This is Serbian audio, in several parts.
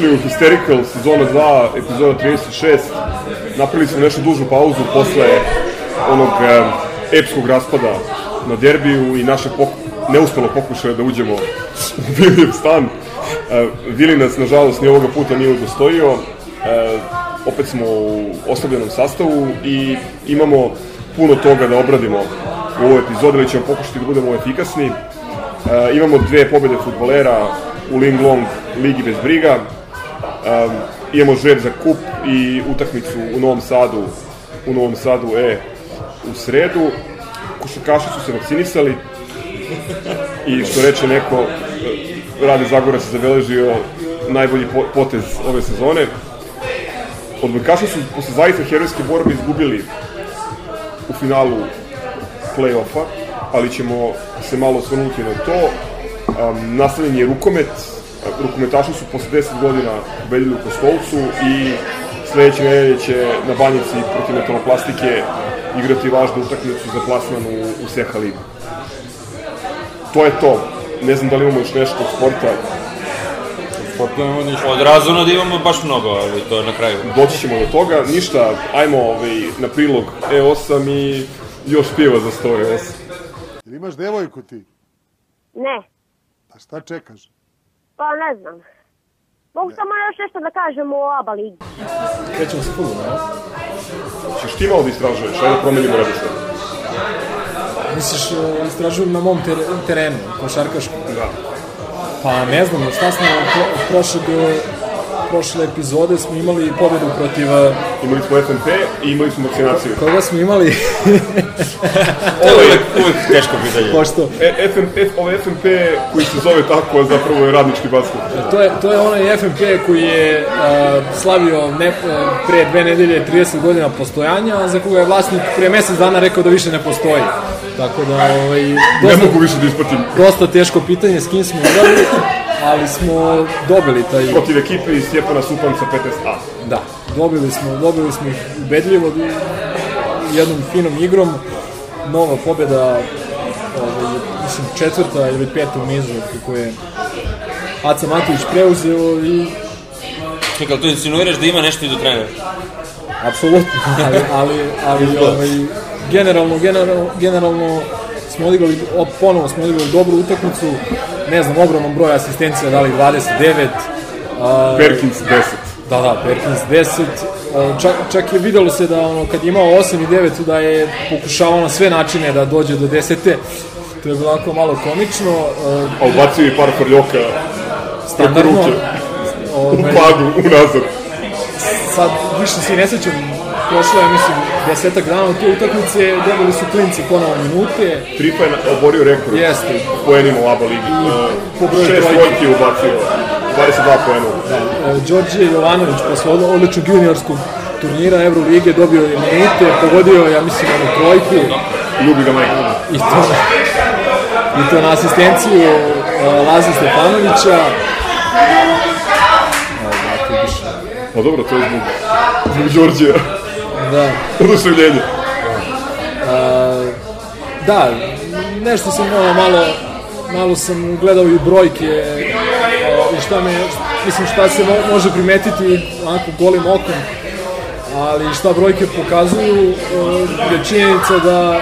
Dobrodošli u Hysterical, sezona 2, epizoda 36. Napravili smo nešto dužu pauzu posle onog e, epskog raspada na derbiju i naše poku, neuspelo pokušaje da uđemo u Vilijev stan. Vili nas, nažalost, ni ovoga puta nije udostojio. E, opet smo u oslabljenom sastavu i imamo puno toga da obradimo u ovoj epizodi, ali ćemo pokušati da budemo efikasni. Imamo dve pobede futbolera u Ling Long ligi bez briga. Um, imamo žreb za kup i utakmicu u Novom Sadu, u Novom Sadu E u sredu. Košarkaši su se vakcinisali i što reče neko, Rade Zagora se zabeležio najbolji potez ove sezone. Odbojkaši su posle zaista herojske borbe izgubili u finalu play-offa, ali ćemo se malo osvrnuti na to. Um, nastavljen je rukomet, rukometaši su posle 10 godina ubedili u Kostolcu i sledeće nedelje će na banjici protiv metaloplastike igrati važnu utakmicu za plasman u, u Seha ligu. To je to. Ne znam da li imamo još nešto od sporta. Sporta imamo ništa. Od razona da imamo baš mnogo, ali to je na kraju. Doći ćemo do toga. Ništa, ajmo ovaj, na prilog E8 i još piva za 100 E8. Ili imaš devojku ti? Ne, Pa šta čekaš? Pa ne znam. Mogu samo još nešto da kažem o ABA ligi. Krećemo sa futbolom, ne? Češ ti malo da istražuješ, ajde da promenimo redosled. Misliš, e, istražujem na mom ter terenu, košarkaškom. Da. Pa ne znam, šta smo pro, prošlog, e, prošle epizode smo imali pobedu protiv... e, Imali smo FNP i imali smo vakcinaciju. Koga smo imali? To je uvek, uvek teško pitanje. Pošto E, FNP, ovaj FNP koji se zove tako, zapravo je radnički basket. to je, to je onaj FMP koji je a, slavio ne, a, pre dve nedelje 30 godina postojanja, a za koga je vlasnik pre mesec dana rekao da više ne postoji. Tako da, ovaj, Ne dosta, mogu više da ispratim dosta teško pitanje s kim smo igrali, ali smo dobili taj... protiv ekipe iz Stjepana Supanca 15A. Da, dobili smo, dobili smo ih ubedljivo jednom finom igrom. Nova pobjeda, ovaj, mislim četvrta ili peta u nizu kako je Aca Matović preuzeo i Čekaj, to insinuiraš da ima nešto i do trenera? apsolutno, ali, ali, ali ovaj, generalno, generalno, generalno smo odigrali, ponovo smo odigrali dobru utakmicu, ne znam, ogromnom broju asistencija dali 29, a, Perkins 10. Da, da, Perkins 10. O, Čak, čak je videlo se da ono, kad je imao 8 i 9 da je pokušavao na sve načine da dođe do 10. To je bilo onako malo komično. E, A ubacio i par prljoka preko ruke u Ovaj, padu, unazad. sad više se i ne sećam, prošlo je, mislim, desetak dana od te utakmice, dobili su klinci ponovo minute. Tripa je oborio rekord Jeste. poenima u ABA ligi. po Uh, broju Šest je ubacio, 22 poena. Da, e, Đorđe Jovanović posle od- odličnog juniorskog turnira Evrolige dobio je minute, pogodio ja mislim, onu trojku. Ljubi ga majka. I to, i to na asistenciju uh, Laze Stefanovića. Pa dobro, to je zbog, zbog Đorđeja. Da. Oduševljenje. Uh, da, nešto sam ono malo, malo sam gledao i brojke uh, i šta me, mislim šta se mo može primetiti onako golim okom, ali šta brojke pokazuju uh, je činjenica da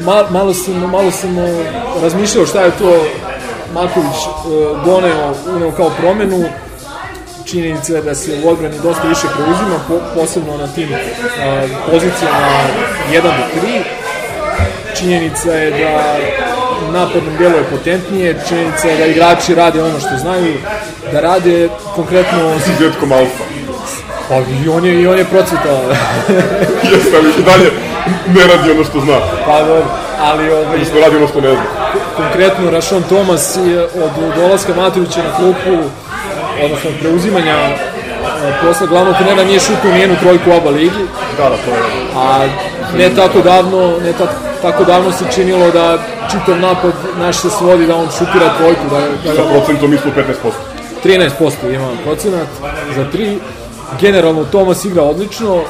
ma, malo sam, malo sam uh, razmišljao šta je to Maković uh, doneo, uneo kao promenu, činjenica je da se u odbrani dosta više preuzima, po, posebno na tim a, pozicijama 1 do 3. Činjenica je da napadnom delu je potentnije, činjenica je da igrači rade ono što znaju, da rade konkretno Izuzetkom alfa. pa i on je, i on je procvetao Jeste, ali i dalje ne radi ono što zna. pa dobro, ali ovaj, Odnosno radi ono što ne zna. konkretno Rašon Tomas je od dolaska Matovića na klupu, odnosno od preuzimanja e, posla glavnog trenera nije šutnuo nijednu trojku u oba ligi, Da, da, to je. a ne tako davno, ne ta, tako davno se činilo da čitav napad naš se svodi da on šutira trojku, da, da Sa procentom ispod 15%. 13% ima procenat za 3. Generalno Tomas igra odlično.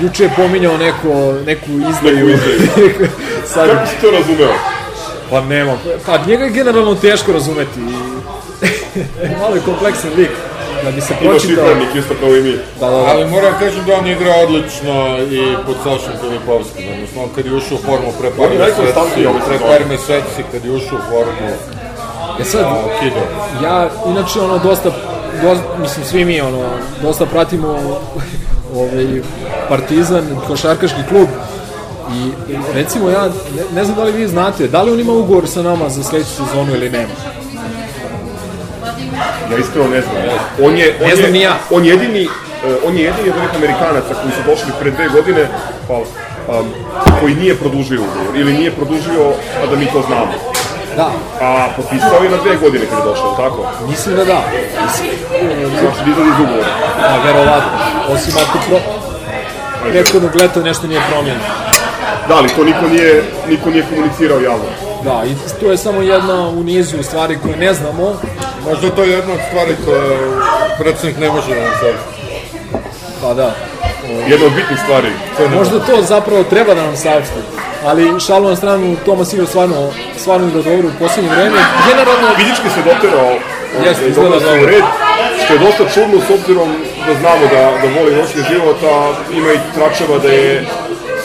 Juče je pominjao neko, neku izdaju. Neku izdaju. Sad, Kako si to razumeo? pa nema. Pa njega je generalno teško razumeti. malo je kompleksan lik. Da bi se Ima pročitao... šifrenik isto kao i mi. Da, da, da. Ali moram kažem da on igra odlično i pod Sašom Filipovskim. Odnosno, on kad je ušao u formu pre par meseci, ove pre par meseci kad je ušao u formu, E sad, kido. ja inače ono dosta, dosta mislim svi mi ono dosta pratimo ovaj Partizan košarkaški klub i i recimo ja ne, ne znam da li vi znate da li on ima ugovor sa nama za sledeću sezonu ili nema Ja iskreno ne znam. On je, on Ne znam ni ja. On je jedini, eh, on je jedini od ovih Amerikanaca koji su došli pre dve godine, hvala, um, koji nije produžio ugovor ili nije produžio, a da mi to znamo. da A potpisao je na dve godine kad je došao, tako? mislim da da mislim, Znači da izlazi iz ugovora. a verovatno osim ako pro prethodnog leta nešto nije promijenjeno Da, ali to niko nije, niko nije komunicirao javno. da i to je samo jedna u nizu stvari koje ne znamo Možda to je jedna od stvari koje predsednik ne može da nam saopšti. pa da Jedna od bitnih stvari. Možda to zapravo treba da nam saopšti. Ali šalu na stranu, Tomas igra stvarno, stvarno igra dobro u posljednje vreme. Generalno, Fizički se doterao, Jeste, ovaj, izgleda dobro. red, što je dosta čudno s obzirom da znamo da, da voli noćni život, a ima i tračeva da je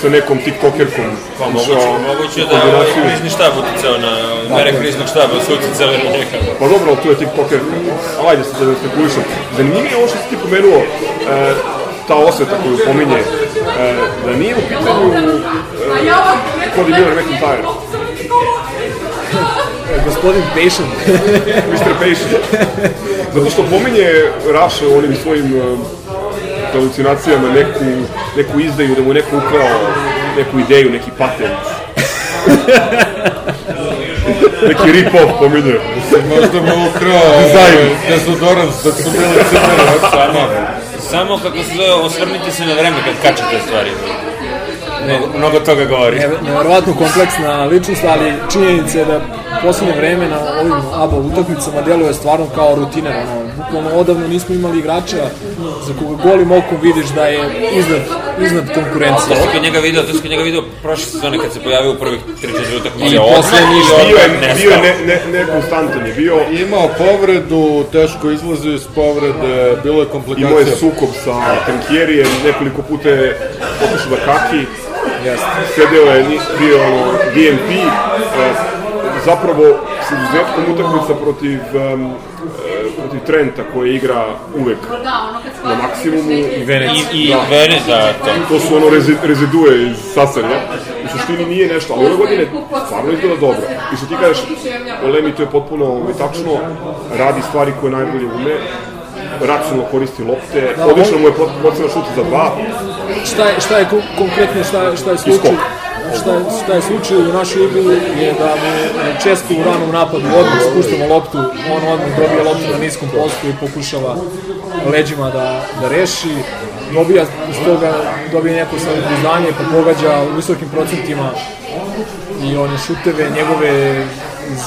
sa nekom tiktokerkom Pa moguće, moguće da je ovaj krizni štab uticao na mere kriznog štaba, su uticali na njega. Pa dobro, ali tu je tiktokerka. Ali ajde se da ne spekulišem. Zanimljivo je ovo što si ti pomenuo, e, ta osveta koju pominje, e, da nije u pitanju e, Cody Miller McIntyre, gospodin Pešan, Mr. Patient. Zato što pominje Raša u onim svojim e, halucinacijama neku, neku izdaju, da mu neko ukrao neku ideju, neki patent. neki rip-off pominje. Možda mu ukrao dezodorans da su bili crvene od sama. Samo kako se zove, osvrnite se na vreme kad kačete stvari. Mnogo, mnogo toga govori. ne, nevjerovatno kompleksna ličnost, ali činjenica je da posljednje vreme na ovim ABA utakmicama deluje stvarno kao rutiner. Ono, bukvalno odavno nismo imali igrača za koga golim okom vidiš da je iznad, iznad To konkurencije. si kod njega video, to si kod njega video prošle sezone kad se pojavio u prvih 3-4 utakmice. I posle ništa. Bio je, ne bio ne, ne, nekonstantan je bio. Imao povredu, teško izlazi iz povrede, bilo je Imao je komplikacija. sukob sa Tankjerijem, nekoliko puta je otišao da kaki, Jeste. sedeo je, bio ono, DNP, e, zapravo s izuzetkom utakmica protiv, e, protiv Trenta koji igra uvek na maksimumu. I Venec. I, i Vene, da, to. To su ono rezi, rezidue iz sasanja. U suštini nije nešto, ali ove godine stvarno izgleda dobro. I što ti kažeš, Olemi to je potpuno ovaj, tačno, radi stvari koje najbolje ume, racionalno koristi lopte, Da, odlično on- mu je procena šuta za dva, šta je, šta je ko- konkretno šta je, šta je slučaj? šta je, šta je slučaj u našoj igri je da mu često u ranom napadu odmah spuštamo loptu, on odmah dobije loptu na niskom postu i pokušava leđima da, da reši. Dobija iz toga dobije neko samopouzdanje pa pogađa u visokim procentima i one šuteve njegove iz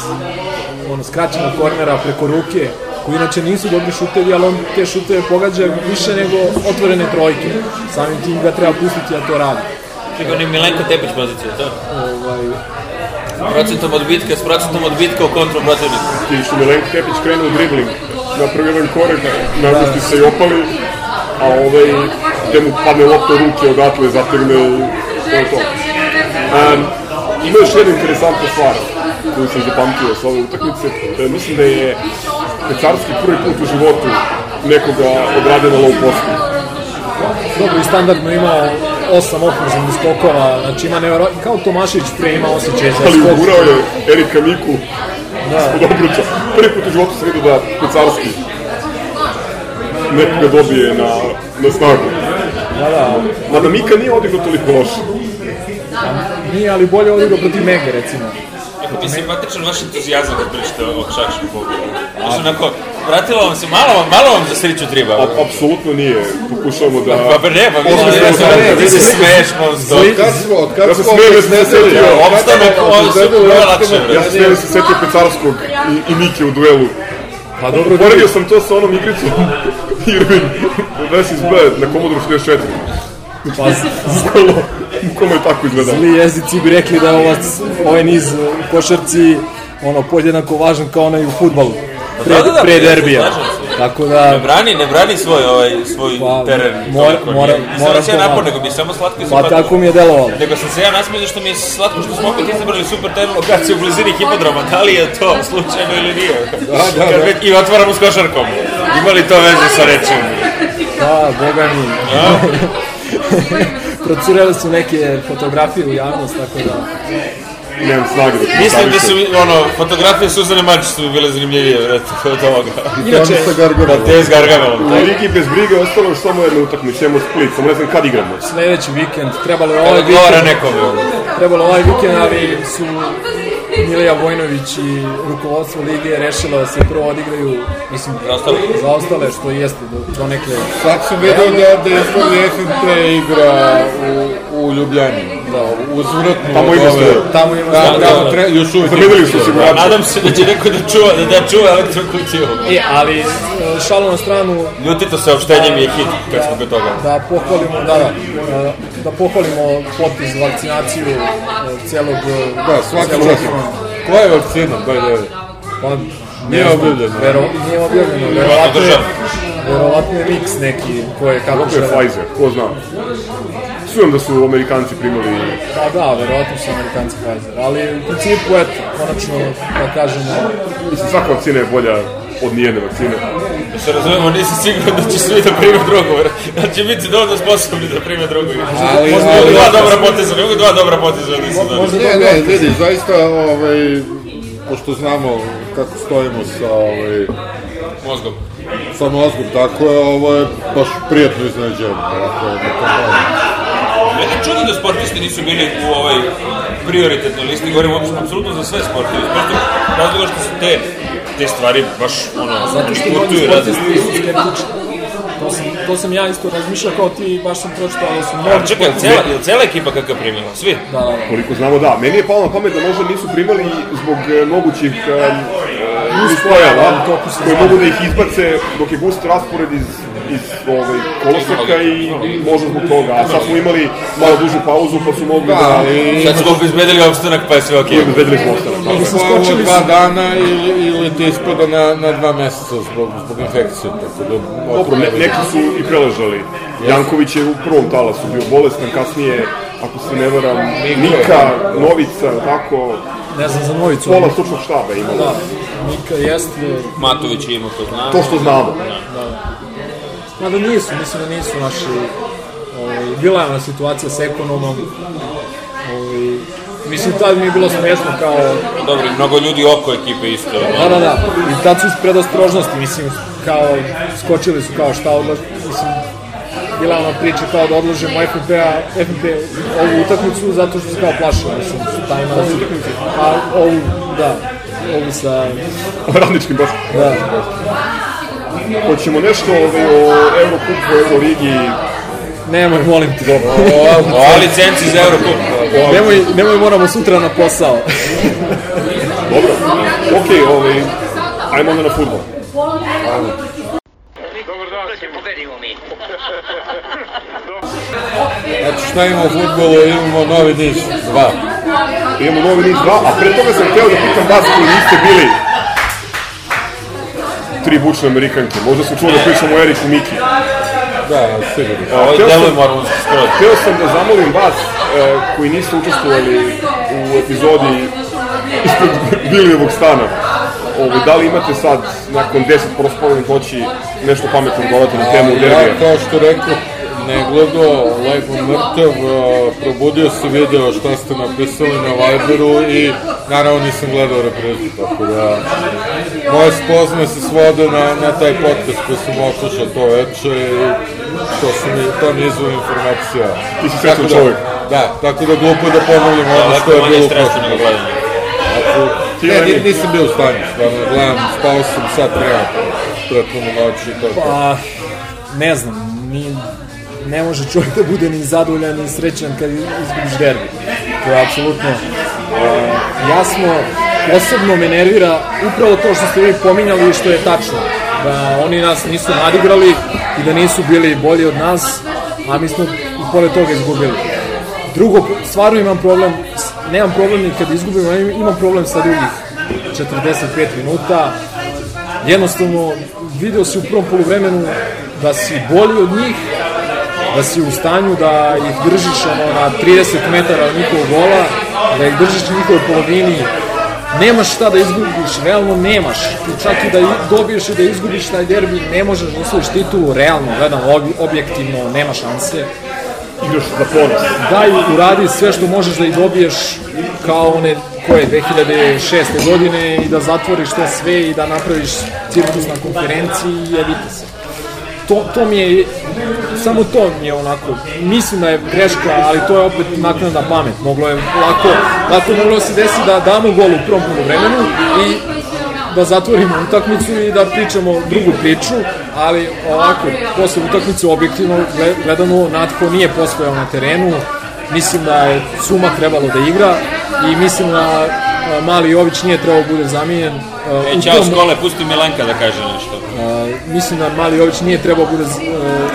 ono skraćenog kornera preko ruke koji inače nisu dobri šutevi, ali on te šuteve pogađa više nego otvorene trojke. Samim tim ga treba pustiti da to radi. Čekaj, on je Milenko Tepić pozicija, to? Ovaj, Procentom odbitka, s procentom odbitka u kontru protivnika. i što Milenko Tepić krenuo u dribling, napravi jedan korek, napusti se i opali, a ovaj, gde mu padne lopta u ruke, odatle zategne i to je to. Um, ima još jedna interesantna stvar koju sam zapamtio sa ove utakmice. E, mislim da je Pecarski prvi put u životu nekoga odrade na low postu. dobro, i standardno imao osam ofenzivnih skokova, znači ima nevjerojatno, kao Tomašić pre ima osjećaj za Ali skok. ugurao je Erika Miku Da. od obruča. Prvi put u životu sam vidio da Pecarski nekoga dobije na, na snagu. Da, da, Mada Mika nije odigrao toliko loše. nije, ali bolje odigrao protiv Mege, recimo. Jako mi je simpatičan vaš entuzijazam kad pričate o košarkaškom pogledu. Znaš, onako, vratilo vam se, malo vam, malo vam za sreću triba. A, apsolutno nije. Pokušavamo da... Pa pa ne, pa vi Osmislimo ja sam, da- ti se smeješ non stop. Od kad smo, od kad se smo smijem da sam se obesnedili, setio. od kad Opstanak, smo ovo su bre. Ja se smijem da se setio Pecarskog i, i Mike u duelu. Pa dobro, Poredio sam to sa onom igricom Irving vs. Bad na Commodore 64. pa Bukvalno, bukvalno je tako izgledao. zli jezici bi rekli da je ova, ovaj niz u košarci ono, podjednako važan kao onaj u futbalu. pre, Da, da, da, pre derbija. Tako Ne da, brani, ne brani svoj, ovaj, svoj Pa, teren. mora- mora- nije- moram Nisam se napao, nego mi je samo slatko pa simpatično. tako mi je delovalo. Nego sam se ja nasmijao što mi je slatko što smo opet izabrali super temu lokaciju u blizini hipodroma. Da li je to slučajno ili nije? Da, da, Kad da. već- I otvaramo s košarkom. Ima li to veze sa rečima? Da, boga mi. Procurele su neke fotografije u javnost, tako da... Nemam snage da Mislim da su, ono, fotografije Suzane Mačić su bile zanimljivije, vjerojatno, od ovoga. Inače, sa Gargamelom. Te s Gargamelom. U Ligi bez brige ostalo još samo jedna utakmica, imamo Split, samo ne znam kad igramo. sledeći vikend, trebalo je ovaj Ovo odgovara vikend, nekome. trebalo je ovaj vikend, ali su Milija Vojnović i rukovodstvo lige rešilo da se prvo odigraju, mislim, Zaostale. zaostale, što i jeste do, do nekle... Sad sam vidio da, da FNP igra u, u Ljubljani. Da, uzvratno. Tamo ima sve. Tamo ima Da, sve, da, da, da. tre, još uvijek. Zamenili ima su osigurača. Nadam se da će neko da čuva, da, da čuva elektrokutiju. E, ali e, šalu na stranu, Ljutito saopštenje mi je hit, kad smo kod toga. da pohvalimo, da, da, e, da pohvalimo potpis vakcinaciju e, celog... Da, svaki čas. Koja je vakcina, by the way? Pa, Nije objavljeno. Vero, nije objavljeno, verovatno je, verovatno je mix neki ko je kako Kako je. Pfizer, ko zna. Čujem da su Amerikanci primali Pa da, verovatno su Amerikanci Pfizer, ali u principu, eto, konačno, da kažemo, Mislim, svaka vakcina je bolja od nijedne vakcine. Da se razumemo, nisam siguran da će svi da prime drugu, jer da će biti dovoljno sposobni da prime drugu. Ali, Mogu ali, dva dobra poteza, mogu dva dobra poteza da nisu dobri. možda Ne, ne, vidi, zaista, ovaj, pošto znamo kako stojimo sa, ovaj, Mozgom. sa mozgom, tako je, ovo je baš prijatno iznenađenje. Dakle, da to moram. Mene čudi da sportisti nisu bili u ovoj prioritetnoj listi, govorim uopšte apsolutno za sve sportove, iz prostog razloga što su te, te stvari baš, ono, Zato što putuju sportisti su skeptični. To sam, to sam ja isto razmišljao kao ti, baš sam pročitao da su mnogi A čekaj, cela, je li cela ekipa kako je primila? Svi? Da, da, da. Koliko znamo, da. Meni je palo na pamet da možda nisu primali zbog e, mogućih um, u toku sezone. koje mogu da ih izbace dok je gust raspored iz, iz ovaj, koloseka i možda zbog toga. A sad smo imali malo dužu pauzu pa su mogli da... Da, ali Sad smo obezbedili opstanak pa je sve okej. Okay. Bezbedili smo ostanak. Nego su Ovo skočili dva dana ili, ili ti ispada na, na dva meseca zbog, zbog infekcije, tako da... Dobro, ne, neki su i preležali. Janković je u prvom talasu bio bolestan, kasnije, ako se ne varam, Nika, Novica, tako, ne znam za Novicu, pola stručnog štaba imalo. da, Nika jeste, Matović ima to znam. To što znamo. Mada nisu, mislim da nisu naši... Ovaj, bila je ona situacija s ekonomom. Ovaj, mislim, tad mi je bilo smiješno kao... Dobro, mnogo ljudi oko ekipe isto. Da, da, da. I tad su iz predostrožnosti, mislim, kao... Skočili su kao šta odlaž... Mislim, bila ona priča kao da odložemo FNP-a, FNP ovu utakmicu zato što se kao plašao, mislim, su tajma da su... A ovu, da, ovu sa... Radničkim basketom. Da, Hoćemo nešto ovaj, o Eurokupu, Euroligi. nemoj, molim te. Dobro. O, licenci za Eurocup. Nemoj, nemoj, moramo sutra na posao. Dobro. Okej, ovaj, ajmo onda na futbol. Znači šta imamo u futbolu, imamo novi niz, dva. Imamo novi niz 2, a pre toga sam hteo da pitam vas koji niste bili tri bučne Amerikanke. Možda su čuo da pričamo o Eriku Miki. Da, sigurno. Ovo je Hteo sam- skroz. Hteo sam da zamolim vas e, koji niste učestvovali u epizodi ispred Bilijevog stana. Ovaj, da li imate sad, nakon 10 prospavljenih noći, nešto pametno govoriti na temu Ja, derbija? kao što rekao, ne gledao, lepo mrtav, probudio se video šta ste napisali na Viberu i naravno nisam gledao reprizu, tako da moje spoznaje se svode na, na taj podcast koji sam otušao to veče i to, su mi, to mi je izvor informacija. Ti si srećan da- čovjek. Da, tako da glupo je da ponovim ono što je manje bilo stresno prošle. nego gledanje. Ti, Ne, ni- nisam bio u stanju, stvarno, gledam, spao sam sat vremena prethodnu noć i to je to. Pa, ne znam, ni, ne može čovjek da bude ni zadovoljan ni srećan kad izgubiš derbi. To je apsolutno e, jasno. Posebno me nervira upravo to što ste vi pominjali i što je tačno. Da oni nas nisu nadigrali i da nisu bili bolji od nas, a mi smo i pored toga izgubili. Drugo, stvarno imam problem, nemam problem ni kad izgubimo, imam problem sa drugih 45 minuta, jednostavno video si u prvom poluvremenu da si bolji od njih, da si u stanju da ih držiš ono, na 30 metara od njihovog gola, da ih držiš na njihovoj polovini, nemaš šta da izgubiš, realno nemaš. I čak i da dobiješ i da izgubiš taj derbi, ne možeš da osvojiš titulu, realno, gledam, ob- objektivno, nema šanse. Igraš za ponos. Daj, uradi sve što možeš da ih dobiješ kao one koje 2006. godine i da zatvoriš to sve i da napraviš cirkus na konferenciji i jedite se. To, to mi je, samo to mi je onako, mislim da je greška, ali to je opet naknadna pamet. Moglo je lako, lako moglo se desi da damo gol u prvom vremenu i da zatvorimo utakmicu i da pričamo drugu priču, ali ovako, posle utakmice objektivno gle- gledano Natko nije posvojao na terenu, mislim da je Suma trebalo da igra i mislim da Mali Jović nije trebao da bude zamijenjen. E, čao tom- skole, pusti Milenka da kaže nešto. a, mislim da Mali Jović nije trebao da bude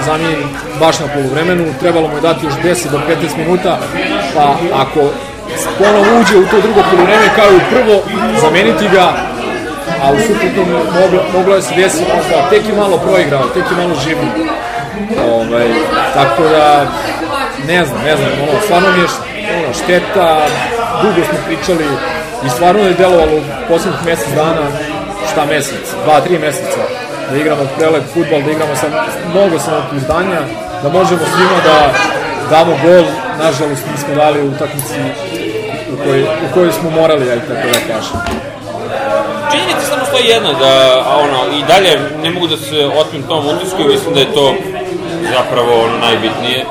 zamijenjen baš na poluvremenu, trebalo mu je dati još 10 do 15 minuta, pa ako ponovo uđe u to drugo poluvreme kao i u prvo, zameniti ga, a u suprotnom moglo, moglo je se desiti možda tek i malo proigrao, tek i malo živio. Ovaj, tako da, ne znam, ne znam, ono, stvarno mi je ono, šteta, dugo smo pričali i stvarno je delovalo u poslednjih mesec dana, šta mesec, dva, tri meseca, da igramo prelep futbal, da igramo sa mnogo samopouzdanja, da možemo svima da damo gol, nažalost nismo dali u utakmici u kojoj, u kojoj smo morali, ajde tako da kažem. Činjenica samo stoji jedna, da ono, i dalje ne mogu da se otmem tom utisku i mislim da je to zapravo ono najbitnije.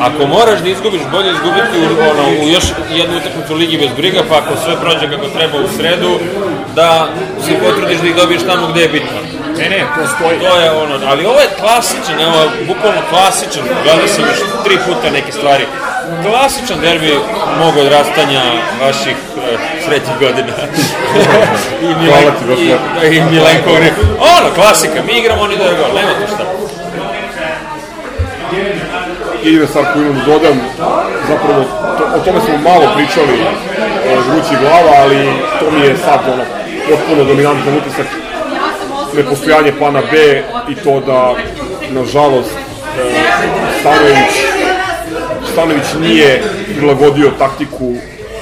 Ako moraš da izgubiš, bolje izgubiti u, ono, u još jednu utakmicu Ligi bez briga, pa ako sve prođe kako treba u sredu, da se potrudiš da ih dobiješ tamo gde je bitno. Ne, ne, to stoji. To je ono, ali ovo je klasičan, evo, bukvalno klasičan, gledao sam još tri puta neke stvari. Klasičan derbi mog odrastanja vaših e, srećnih godina. I, ti, i, i Milenko. Ono, klasika, mi igramo, oni daju gol, nema tu šta. Jedina stvar koju imam da dodam, zapravo to, o tome smo malo pričali, o žući glava, ali to mi je sad ono, potpuno dominantan utisak nepostojanje plana B i to da, nažalost, e, Stanović, Stanović nije prilagodio taktiku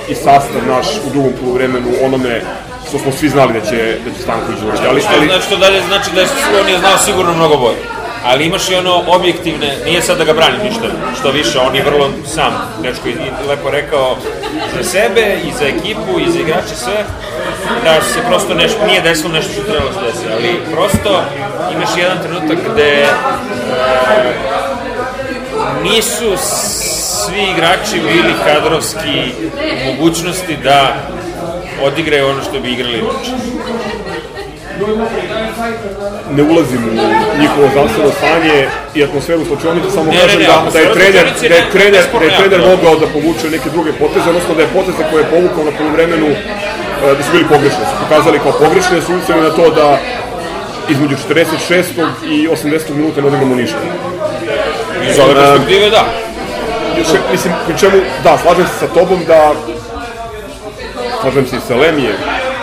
i sastav naš u drugom poluvremenu onome što smo svi znali da će, da će Stanković doći. Ali, ali, znači što dalje znači da je on je znao sigurno mnogo bolje. Ali imaš i ono objektivne, nije sad da ga branim ništa, što više, on je vrlo sam, dečko i lepo rekao za sebe i za ekipu i za igrače sve, da se prosto nešto, nije desilo nešto što trebalo da se desi, ali prosto imaš jedan trenutak gde e, nisu svi igrači bili kadrovski mogućnosti da odigraju ono što bi igrali inače. Ne ulazim u njihovo zdravstveno stanje i atmosferu slučajnice, samo Ne, ne, kažem ne, da, da atmosfera je trener, da je ne- trener, da je trener da. mogao da povuče neke druge poteze, odnosno da je poteze koje je povukao na poluvremenu e, da su bili pogrešni, da su pokazali kao pogrešne, da su uceli na to da između 46. i 80. minuta ne odigramo ništa. Iz ove perspektive, da. Još, mislim, pri čemu, da, slažem se sa tobom da slažem se i sa Lemijem,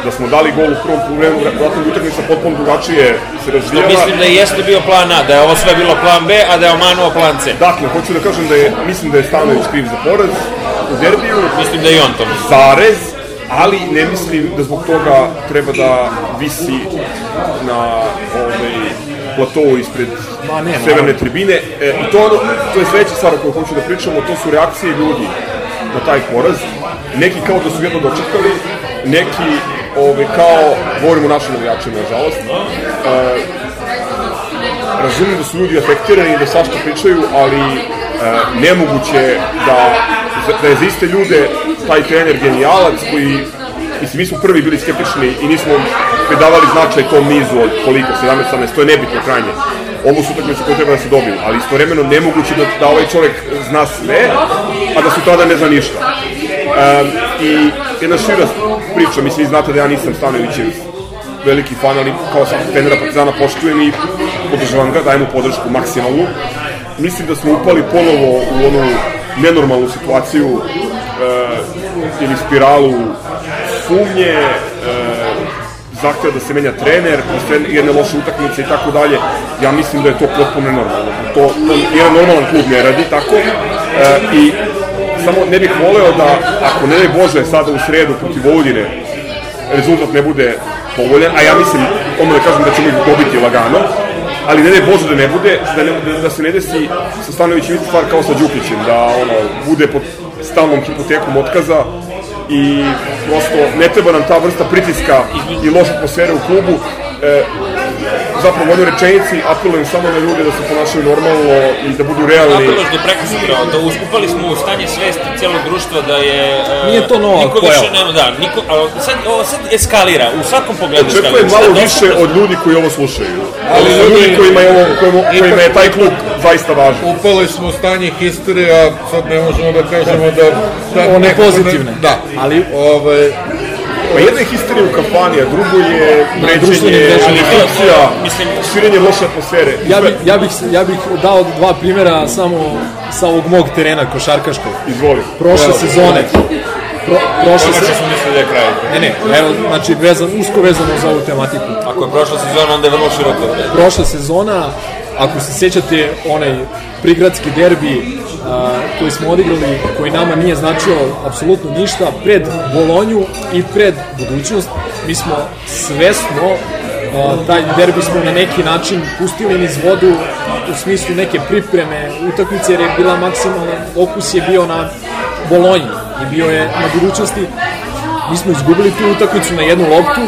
da smo dali gol u prvom poluvremenu, vratno bi utakmica potpuno drugačije se razvijala. Mislim da jeste bio plan A, da je ovo sve bilo plan B, a da je omanuo plan C. Dakle, hoću da kažem da je, mislim da je Stanović kriv za poraz u derbiju, Mislim da je i on to misli. zarez, ali ne mislim da zbog toga treba da visi na ovaj, platovu ispred Ma ne, severne naravno. tribine. E, I to, ono, to je sledeća stvar o kojoj hoću da pričamo, to su reakcije ljudi na taj poraz. Neki kao da su jedno dočekali, neki ovaj, kao, govorimo o našim navijačima, nažalost, e, razumem da su ljudi afektirani i da svašta pričaju, ali e, nemoguće da, da je za iste ljude taj trener genijalac koji Mislim, mi smo prvi bili skeptični i nismo pridavali značaj tom nizu od koliko, 17-18, to je nebitno krajnje. Ovo su utakmice koje treba da se dobiju, ali istovremeno nemoguće da, da ovaj čovjek zna sve, a da su tada ne zna ništa. Um, I jedna šira priča, mislim, vi znate da ja nisam Stanovićev veliki fan, ali kao sam trenera Partizana poštujem i podržavam ga, dajem mu podršku maksimalnu. Mislim da smo upali ponovo u onu nenormalnu situaciju uh, ili spiralu sumnje, uh, zahteva da se menja trener, posle jedne loše utakmice i tako dalje, ja mislim da je to potpuno nenormalno. To, to jedan normalan klub ne radi tako e, i samo ne bih voleo da, ako ne Bože sada u sredu protiv Vojvodine, rezultat ne bude povoljan, a ja mislim, ono da kažem da ćemo ih dobiti lagano, ali ne daj Bože da ne bude, da, ne, da se ne desi sa Stanovićem istu stvar kao sa Đukićem, da ono, bude pod stalnom hipotekom otkaza i prosto ne treba nam ta vrsta pritiska i loše atmosfere u klubu. E, zapravo u jednoj rečenici apelujem samo na ljude da se ponašaju normalno i da budu realni. Apeloš do preko sutra, da uskupali smo u stanje svesti cijelog društva da je... e, Nije to nova niko pojava. više nema, da, niko, ali sad, ovo sad eskalira, u svakom pogledu Očekujem eskalira. malo Sad više od ljudi koji ovo slušaju. Ali Ali ljudi kojima je, ovo, kojima, kojima je taj klub zaista važan. Upali smo u stanje histerije, a sad ne možemo da kažemo da... da One neko ne- pozitivne. Da, Ali- Ovaj, Pa jedna je histerija u kafani, a drugo je fikcija, Mislim- širenje loše atmosfere. Ja bih, ja, bih, ja bih dao dva primjera samo sa ovog mog terena košarkaškog. Izvoli. Prošle sezone. Pro, prošle se... smo mislili da je kraj. Ne, ne, evo, znači, vezan, usko vezano za ovu tematiku. Ako je prošla sezona, onda je vrlo široko. Prošla sezona, ako se sećate, onaj prigradski derbi koji smo odigrali, koji nama nije značio apsolutno ništa, pred Bolonju i pred budućnost, mi smo svesno taj derbi smo na neki način pustili niz vodu u smislu neke pripreme utakmice jer je bila maksimalna, fokus je bio na Bolonji i bio je na budućnosti mi smo izgubili tu utakmicu na jednu loptu,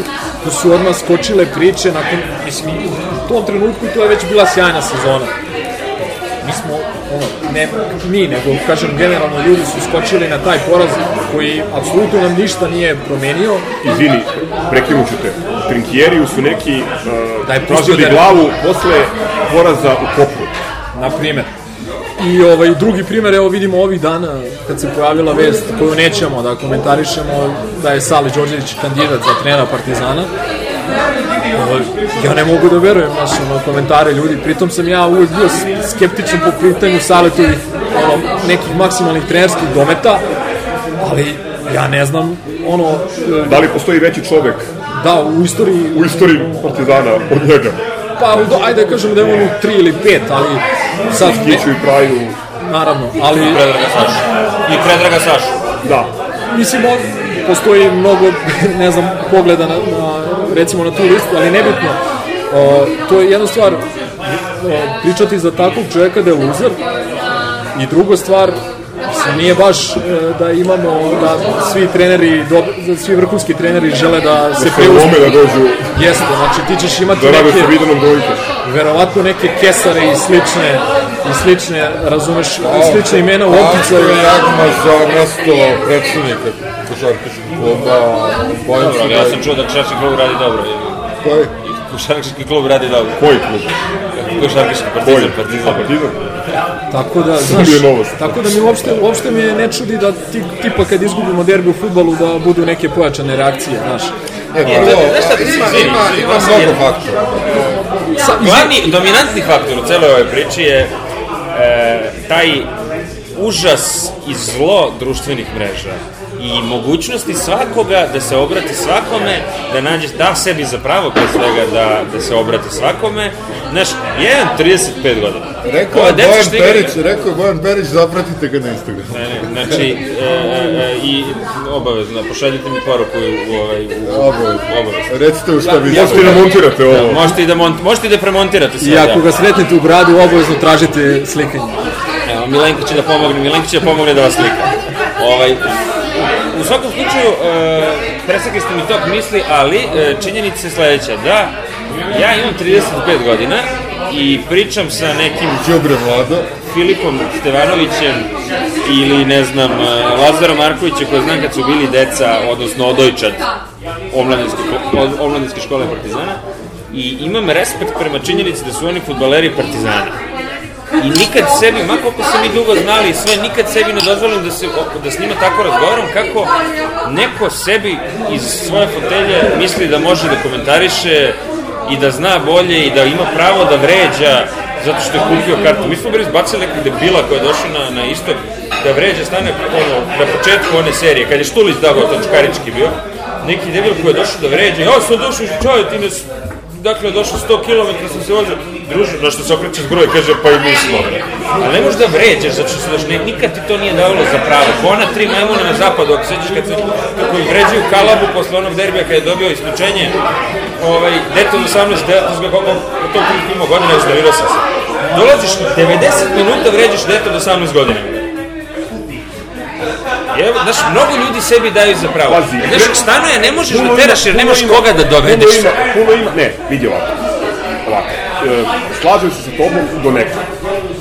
tu su odmah skočile priče, nakon, mislim, u tom trenutku to je već bila sjajna sezona. Mi smo, ono, ne mi, nego, kažem, generalno ljudi su skočili na taj poraz koji apsolutno nam ništa nije promenio. Izvini, prekinuću te. Trinkjeriju su neki uh, Da tražili da- glavu posle poraza u Kopru. na primer. I ovaj drugi primer, evo vidimo ovih dana kad se pojavila vest koju nećemo da komentarišemo da je Sali Đorđević kandidat za trenera Partizana. Ja ne mogu da verujem naš, ono, komentare ljudi, pritom sam ja uvijek bio skeptičan po pitanju Saletovih ono, nekih maksimalnih trenerskih dometa, ali ja ne znam, ono, Da li postoji veći čovek da, u istoriji, u istoriji Partizana od njega? pa do, ajde da kažem da je on u 3 ili 5, ali sad, ne, Kiću i Praju, naravno, ali Predraga Sašu. I Predraga Sašu. da. mislim, on, postoji mnogo, ne znam, pogleda na, na recimo na tu listu, ali nebitno. O, to je jedna stvar, o, pričati za takvog čovjeka da je luzer, i druga stvar, mislim, nije baš e, da imamo, da svi treneri, do, da svi vrhunski treneri žele da se Se preuzmu. da dođu Jeste, znači ti ćeš imati da neke, Vidanom Dojkom. verovatno neke kesare i slične, i slične, razumeš, slične imena u opticaju. Ovo je jagma za mesto predsednika košarkaškog kluba. Bojim Dobro, se da ja sam čuo da košarkaški klub radi dobro. Koji? Košarkaški klub radi dobro. Koji klub? Košarkaški partizan, partizan. Partizan? Tako da, znaš, tako da mi uopšte, uopšte me ne čudi da ti, tipa kad izgubimo derbi u futbalu da budu neke pojačane reakcije, znaš. E, prvo, znaš šta, ima, ima, ima mnogo faktora. Glavni, dominantni faktor u celoj ovoj priči je e, taj užas i zlo društvenih mreža i mogućnosti svakoga da se obrati svakome, da nađe, da sebi za pravo pre svega da, da se obrati svakome. Znaš, jedan 35 godina. Rekao je Bojan što igraju- Perić, rekao je Bojan Perić, zapratite ga na Instagramu. Ne, ne, znači, e, e, i obavezno, pošaljite mi poruku u, u, ovaj, u, Obavezno. obavezno. Recite u šta vi Ja- Možete da montirate ovo. Možete i da, mont, možete i da premontirate sve. I ako da. ga sretnete u gradu, obavezno tražite slikanje. Milenko će da pomogne, Milenko će da pomogne da vas slika. Ovaj, u svakom slučaju, e, presekli ste mi tok misli, ali e, činjenica je sledeća, da ja imam 35 godina i pričam sa nekim Đubre mlado. Filipom Stevanovićem ili ne znam e, Lazarom Markovićem koji znam kad su bili deca, odnosno odojčad omladinske, od- omladinske škole Partizana i imam respekt prema činjenici da su oni futbaleri Partizana. I nikad sebi, ma koliko se mi dugo znali sve, nikad sebi ne dozvolim da, se, da s njima tako razgovaram kako neko sebi iz svoje fotelje misli da može da komentariše i da zna bolje i da ima pravo da vređa zato što je kupio kartu. Mi smo bili izbacili nekog debila koji je došao na, na istok da vređa stane ono, na početku one serije, kad je Štulić dao to Čkarički bio, neki debil koji je došao da vređa, ja sam došao čovjek, ti s- dakle, došao 100 km, sam se vozio, druže, na što se okreće i kaže, pa i mi smo. Ali ne možeš da vređaš, zato što se ne, nikad ti to nije davalo za pravo. Ko ona tri majmuna na zapadu, ako sećaš kad se, kako ih vređaju Kalabu posle onog derbija kada je dobio isključenje, ovaj, dete od 18, dete zbog koliko u tom klipu ima godina, iznervirao sam se. Dolaziš 90 minuta vređaš dete od 18 godina. Evo, znaš, mnogo ljudi sebi daju za pravo. Pazi, Znaš, stanoje ne možeš da teraš jer nemaš ima- koga da dovedeš. Puno ima, puno ima, ne, vidi ovako. Ovako, e, slažem se sa tobom do nekog.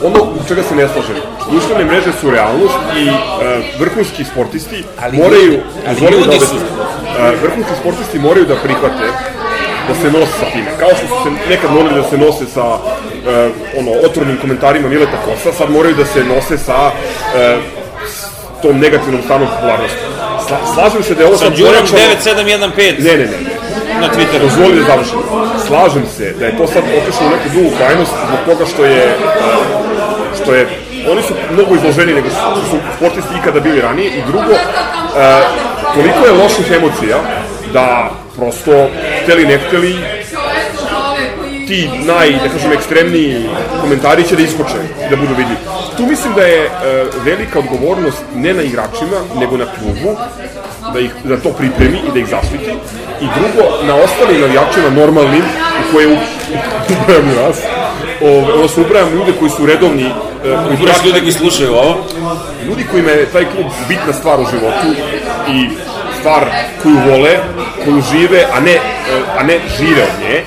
Ono u čega se ne slažem, društvene mreže su realnost i e, vrhunski sportisti Ali moraju, ali dozvolim ljudi da su-. E, vrhunski sportisti moraju da prihvate da se nose sa time. Kao što su se nekad morali da se nose sa e, ono, otvornim komentarima Mileta Kosa, sad moraju da se nose sa e, tom negativnom stanom popularnosti. Sla, slažem se da je ovo Sa Đurom pojačano- 9715 Ne, ne, ne, na Twitteru. Dozvoli da završim. Slažem se da je to sad otišlo u neku drugu krajnost zbog toga što je što je oni su mnogo izloženi nego su, su sportisti ikada bili ranije i drugo e, toliko je loših emocija da prosto hteli ne hteli ti naj, da kažem, ekstremniji komentari će da iskoče i da budu vidljivi. Tu mislim da je e, velika odgovornost ne na igračima, nego na klubu, da, ih, da to pripremi i da ih zaštiti. I drugo, na ostalim navijačima normalnim, u koje u- ubrajam i vas, o, odnosno ubrajam ljude koji su redovni, e, koji Buraš ljudi koji slušaju ovo. ljudi kojima je taj klub bitna stvar u životu i stvar koju vole, koju žive, a ne, e, a ne žive od nje,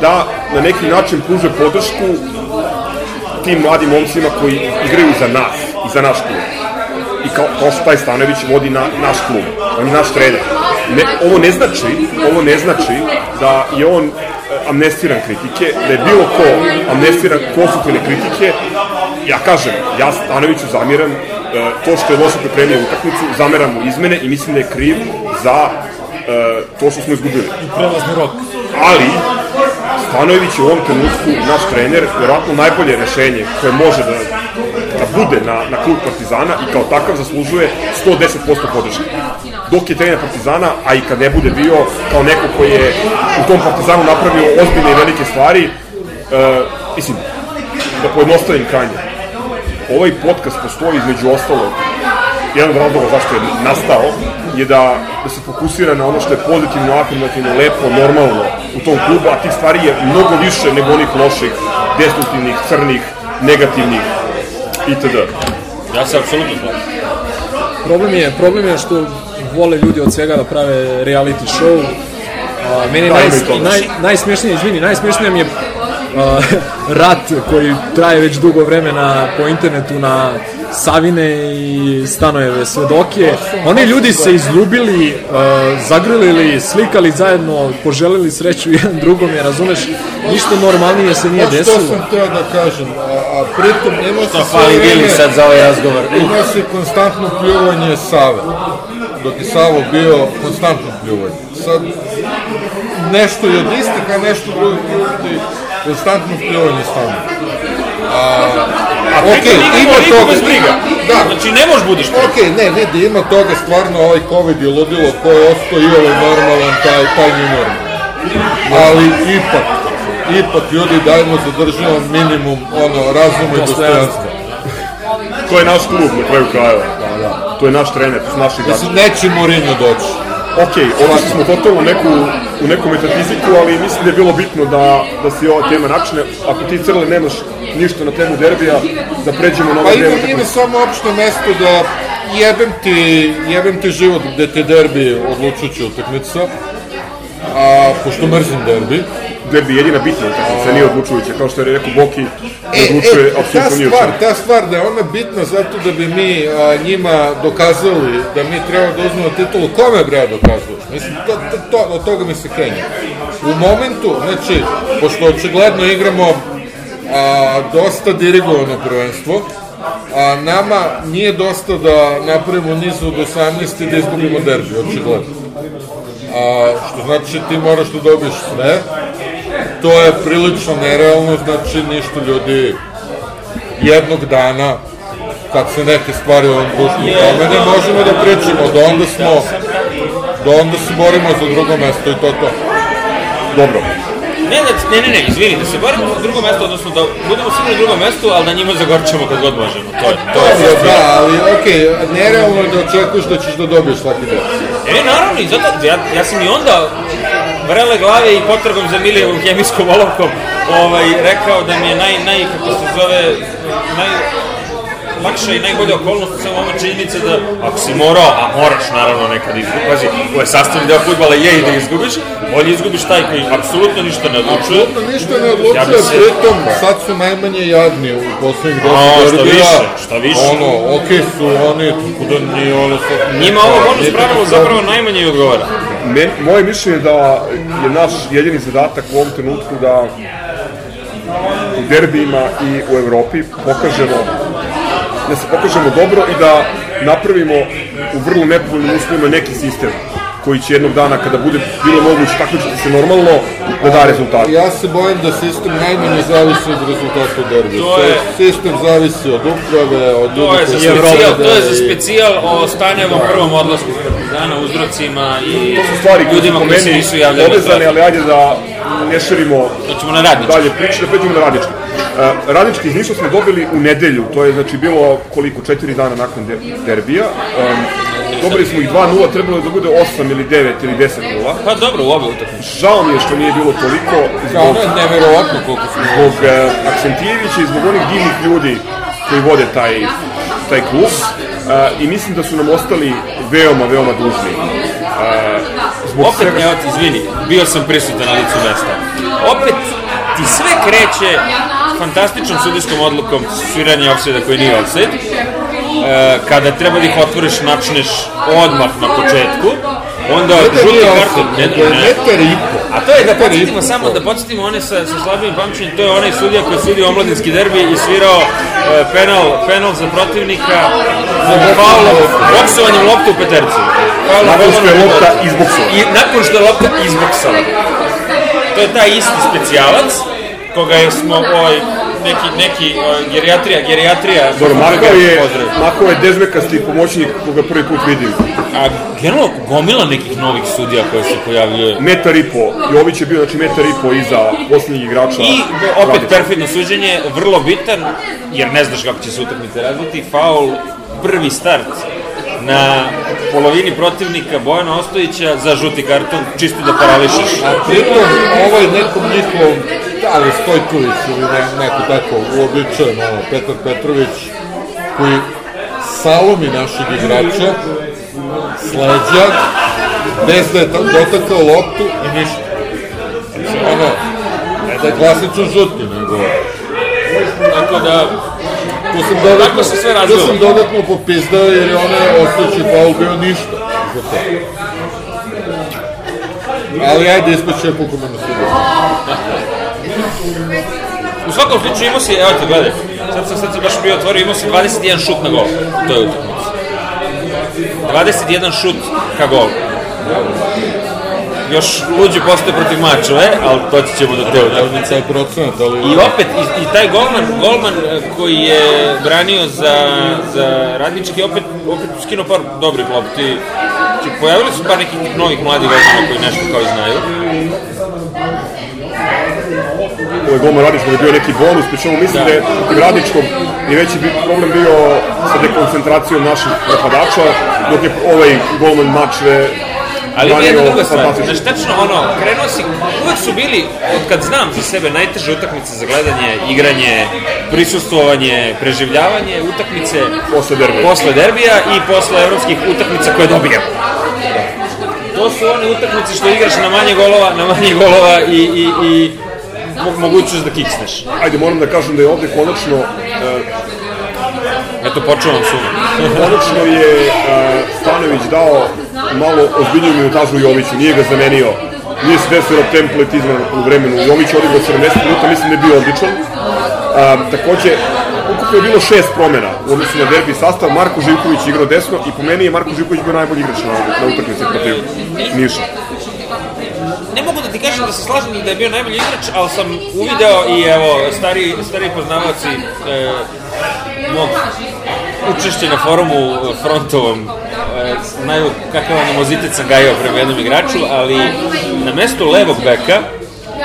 da na neki način pruže podršku tim mladim momcima koji igraju za nas i za naš klub. I kao, kao što taj Stanović vodi na naš klub, on je naš trener. Ne, ovo ne znači, ovo ne znači da je on e, amnestiran kritike, da je bilo ko amnestiran konstruktivne kritike. Ja kažem, ja Stanoviću zamiram e, to što je loše pripremio utakmicu, zameram mu izmene i mislim da je kriv za e, to što smo izgubili Prelazni rok. ali Stanojević je u ovom trenutku naš trener, verovatno najbolje rešenje koje može da, da bude na, na klub Partizana i kao takav zaslužuje 110% podrške. Dok je trener Partizana, a i kad ne bude bio, kao neko koji je u tom Partizanu napravio ozbiljne i velike stvari, e, mislim, da pojednostavim krajnje, ovaj podcast postoji između ostalog jedan od razloga zašto je nastao je da, da se fokusira na ono što je pozitivno, afirmativno, lepo, normalno u tom klubu, a tih stvari je mnogo više nego onih loših, destruktivnih, crnih, negativnih itd. Ja se apsolutno slažem. Problem je, problem je što vole ljudi od svega da prave reality show. A, meni Da, naj, naj, najsmešnije, izvini, najsmešnije mi je rat koji traje već dugo vremena po internetu na Savine i Stanojeve svedoke. Oni ljudi se izljubili, a, zagrilili, slikali zajedno, poželili sreću jedan drugom, je razumeš, ništa normalnije se nije Pa što desilo. sam teo da kažem, a, a pritom ima se sve fali vreme- Vili sad za ovaj razgovor. Ima se konstantno pljuvanje Save. Dok je Savo bio konstantno pljuvanje. Sad, nešto je od istih, a nešto drugo ljudi konstantno pljuvanje stano. A, a ok, ima toga. briga. Da, Znači, ne možeš budiš tu. Ok, ne, vidi, ima toga stvarno, ovaj COVID je ludilo ko je ostao i ovaj normalan, taj, taj nije normalan. Ali ipak, ipak ljudi dajmo zadržimo minimum ono, razuma i dostojanstva. To je naš klub na kraju krajeva. To je naš trener, to su naši. Mislim, neće Mourinho doći. Ok, otišli smo totalno neku, u neku metafiziku, ali mislim da je bilo bitno da, da se ova tema načne. Ako ti crle nemaš ništa na temu derbija, da pređemo na Pa ovaj ima, deo ima samo opšto mesto da jebem ti, jebem ti život gde te derbi odlučujuća utakmica, a pošto mrzim derbi, derbi je jedina bitna utakmica, nije odlučujuća, kao što je rekao Boki, ne E, odlučuje e, apsolutno nije stvar, ta stvar da je ona bitna zato da bi mi a, njima dokazali da mi treba da uzmemo titulu, kome bre dokazuješ? Mislim, to, to, to, od toga mi se kenja. U momentu, znači, pošto očigledno igramo a, dosta dirigovano prvenstvo, a nama nije dosta da napravimo niz od 18 i da izgubimo derbi, očigledno. A, što znači ti moraš da dobiješ sve, to je prilično nerealno, znači ništa ljudi jednog dana kad se neke stvari u ovom društvu promene, možemo da pričamo, do onda smo Da onda se borimo za drugo mesto i to to. Dobro. Ne, da, ne, ne, ne, izvini, da se borimo na drugo mesto, odnosno da budemo svi na drugom mestu, ali da njima zagorčamo kad god možemo. To je, to je sve. Dobro, da, ali okej, nerealno je da očekuješ da ćeš da dobiješ svaki dan. E, naravno, i zato, ja, ja sam i onda vrele glave i potragom za Milijevom hemijskom olovkom ovaj, rekao da mi je naj, naj, kako se zove, naj, lakša i najbolja okolnost u svemu ovome činjenica da ako si morao, a moraš naravno nekad izgubiš, pazi, ovo je sastavni deo futbala je i da izgubiš, bolje izgubiš taj koji apsolutno ništa ne odlučuje. Apsolutno ništa ne Ja odlučuje, bi se- pritom sad su najmanje jadni u poslednjih deset šta derbija. više, šta više. Ono, okej su oni, tako da nije ono sad... Njima ovo bonus pravilo zapravo najmanje i odgovara. Me, moje mišljenje je da je naš jedini zadatak u ovom trenutku da u derbijima i u Evropi pokažemo da se pokažemo dobro i da napravimo u vrlo nepovoljnim uslovima neki sistem koji će jednog dana kada bude bilo moguće takmičiti se normalno da da rezultate. Ja se bojim da sistem najmanje zavisi od rezultata derbija. To je- Sistem zavisi od uprave, od To ljudi je za koji specijal, rade to je za specijal o Stanjevom prvom odlasku iz Partizana, uzrocima i To su stvari su ljudima po koji se meni nisu javljali. povezane, ali ajde da ne širimo ćemo na radnički. dalje priče, da pređemo na radnički. Uh, radnički iz Niša smo dobili u nedelju, to je znači bilo koliko, četiri dana nakon de derbija. Um, dobili smo ih 2-0, trebalo je da bude 8 ili 9 ili 10-0. Pa dobro, u obe utakmice. Žao mi je što nije bilo toliko Kao zbog, ono je neverovatno koliko smo zbog uh, Aksentijevića i zbog onih divnih ljudi koji vode taj, taj klub. Uh, I mislim da su nam ostali veoma, veoma dužni. Uh, zbog Opet, svega ti, izvini, bio sam prisutan na licu mesta. Opet ti sve kreće fantastičnom sudijskom odlukom sviranja offside koji nije offside. E, kada treba da ih otvoriš, načneš odmah na početku, onda Ne da žuti karton. Ne, je ne, metar i po. A to je da podsjetimo samo, da podsjetimo one sa, sa slabijim pamćenjem, to je onaj sudija koji je sudio omladinski derbi i svirao e, penal, penal za protivnika za faulom, boksovanjem lopte u petercu. Faul Nakon što je lopta u izboksovana. I nakon što je lopta izboksala. To je taj isti specijalac, koga je smo ovaj, neki, neki ovaj, gerijatrija, gerijatrija. Dobro, Marko je, Pozdrav. Marko je dezmekasti pomoćnik koga prvi put vidim. A generalno gomila nekih novih sudija koje se pojavljuje. Metar i po. Jović je bio, znači, metar i po iza posljednjih igrača. I opet Radića. perfidno suđenje, vrlo bitan, jer ne znaš kako će se utakmice razviti. Faul, prvi start na polovini protivnika Bojana Ostojića za žuti karton, čisto da parališeš. A pritom, ovaj nekom njihovom, da li Stojković ili ne, neko tako uobičajen, ono, Petar Petrović, koji salomi našeg igrača, sleđa, bez da je ta- dotakao loptu i ništa. Znači, ono, ne da je klasično žuti, nego... Tako da, Tu sam dodatno, Tako se sve tu razvilo. sam dodatno popizdao jer je onaj ostajući faul bio ništa. za to. Ali ajde, ispaće pukome na sudu. U svakom slučaju imao si, evo te gledaj, sad sam, sad sam baš bio otvorio, imao si 21 šut na gol, to je utakmica. 21 šut ka golu. Još luđe postoje protiv mačove, ali doći ćemo do te utakmice. Je procenat, ali... I opet, i, i taj golman, golman e, koji je branio za, za radnički, opet, opet skinuo par dobrih lopti. Znači, pojavili su par nekih novih mladih golmana koji nešto kao i znaju. Ovaj golman Radičkog je bio neki bonus, pričemu mislim da je protiv Radičkog i veći bi problem bio sa dekoncentracijom naših napadača, dok je ovaj golman Mačve Ali ima jedna druga stvar, znači tačno ono, krenuo si, uvek su bili, od kad znam za sebe, najteže utakmice za gledanje, igranje, prisustvovanje, preživljavanje, utakmice Posle derbija. posle derbija i posle evropskih utakmica koje dobijamo. To su one utakmice što igraš na manje golova, na manje golova i, i, i mogućnost da kiksneš. Ajde, moram da kažem da je ovde konačno, e, Eto, počeo vam suma. konačno je e, Stanović dao malo ozbiljniju minutažu Joviću, nije ga zamenio. Nije se desilo templet izmena u vremenu. Jović je odigrao 70 minuta, mislim da je bio odličan. A, takođe, ukupno je bilo šest promena u odnosu na derbi sastav. Marko Živković igrao desno i po meni je Marko Živković bio najbolji igrač na, na utakmici protiv Niša. Ne mogu da ti kažem da se slažem da je bio najbolji igrač, ali sam uvideo i evo, stari, stari poznavaoci e, mog učešća na forumu frontovom e, kakav animozitet sam gajao prema jednom igraču, ali na mestu levog beka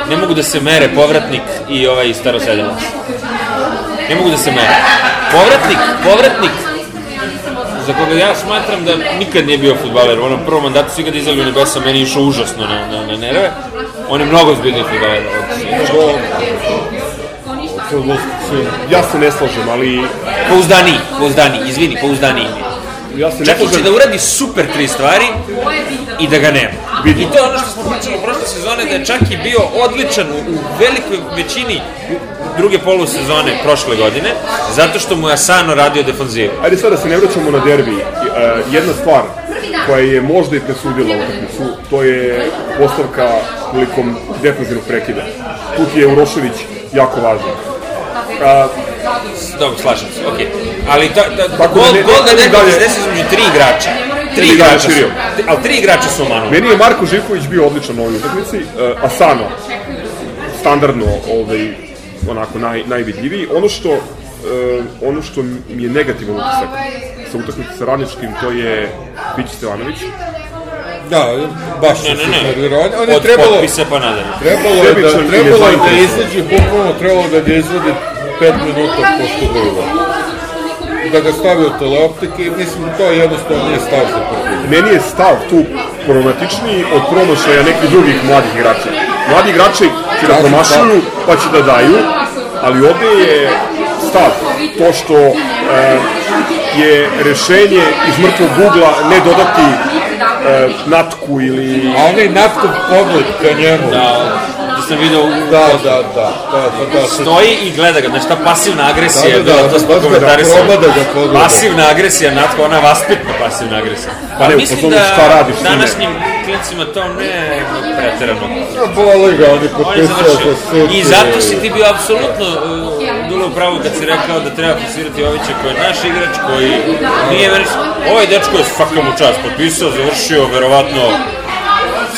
ne mogu da se mere povratnik i ovaj staroseljavac. Ne mogu da se mere. Povratnik, povratnik, za koga ja smatram da nikad nije bio futbaler. U onom prvom mandatu svi ga dizali u nebesa, meni je išao užasno na, na, na nerve. On je mnogo zbiljniji futbaler. od-. Ja se ne slažem, ali Pouzdaniji, pouzdaniji, izvini, pouzdaniji. ja se ne Čak slažem. da uradi super tri stvari i da ga nema. Vidi. I to je ono što smo pričali u prošle sezone, da je čak i bio odličan u, u velikoj većini druge polusezone prošle godine, zato što mu je Asano radio defanzivu. Ajde sad da se ne vraćamo na derbi. E, jedna stvar koja je možda i presudila utakmicu, to je postavka prilikom defensivnog prekida. Tu je Urošević jako važan. A, Dobro, slažem se, okej. Ali ta, ta, Tako da gol, ne- gol da ne- neko dalje- desi između tri igrača. Tri igrača su, ali tri igrača su omanuli. meni je Marko Živković bio odličan u ovoj utakmici, e, Asano standardno ovaj, onako naj, najvidljiviji. Ono što e, ono što mi je negativan utisak sa utakmicom sa Radničkim, to je Bići Stevanović. Da, baš Ne, ne, ne. On, on je Od trebalo, potpisa pa nadalje. trebalo je da, trebalo je da izađe, bukvalno trebalo da ga izvodi 5 minuta pošto igra. Da ga stavi u teleoptike i mislim to jednostavno nije stav za Partizan. meni je stav tu problematičniji od promašaja nekih drugih mladih igrača. Mladi igrači će da promašuju, pa će da daju, ali ovde je stav to što e, je rešenje iz mrtvog ugla ne dodati e, natku ili... A onaj natkov pogled ka njemu. Da, da sam video u Da, da, da, da, da, da, stoji i gleda ga, znaš ta pasivna agresija, Da, da, da, da, da, proba da ga pogleda. Pasivna agresija, natko, ona vaspitna pasivna agresija. Pa ne, mislim da šta radiš današnjim klincima to ne preterano. Boli ga, on je On je potpisao. I zato si ti bio apsolutno uh, dulo u pravu kad si rekao da treba forsirati Jovića koji je naš igrač, koji nije meni... Ovaj dečko je svaka mu čast potpisao, završio, verovatno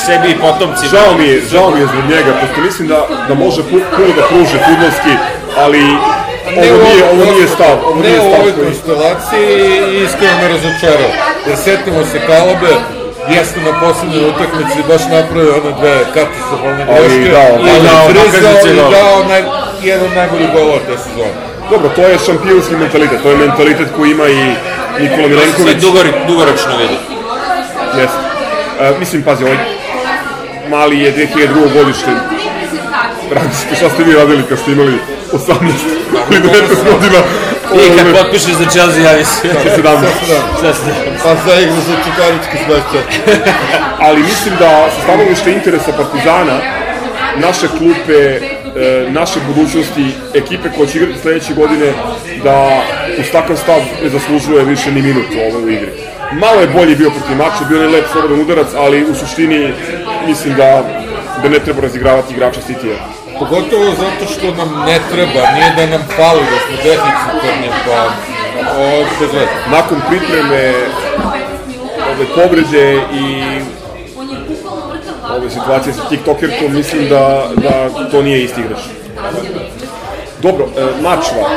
sebi i potomcima. Žao mi je, žao mi je zbog njega, pošto mislim da, da može pu- puno da pruži fudbalski, ali ovo nije, ovo nije stav, ovo ne nije u stav ovoj koji... konstelaciji i iskreno me razočarao. Jer setimo se Kalobe, jeste na poslednjoj utakmici baš napravio one dve katastrofalne Ali greške, dao, i ali dao frizao nakazice i dao naj, jedan od najboljih golova te sezone. Dobro, to je šampionski mentalitet, to je mentalitet koji ima i Nikola Milenković. dugori, dugoročno vidi. Jeste. E, mislim, pazi, ovaj mali je 2002. godište. Radite, šta ste vi radili kad ste imali 18 ili 19 godina? I kad potpišeš za Chelsea, javi se. 17. Šta ste? Pa za igru za Čukarički smešćaj. ali mislim da sa stanovište interesa Partizana naše klupe, e, naše budućnosti, ekipe koje će igrati sledeće godine, da uz takav stav ne zaslužuje više ni minut u ovoj igri. Malo je bolji bio protiv mača, bio je lep slobodan udarac, ali u suštini mislim da, da ne treba razigravati igrača City-a. Pogotovo zato što nam ne treba, nije da nam fali, da smo deficitarni, pa ovo veze. Nakon pripreme ove povrede i ove situacije sa TikTokerkom, mislim da, da to nije isti igrač. Dobro, e, Mačva,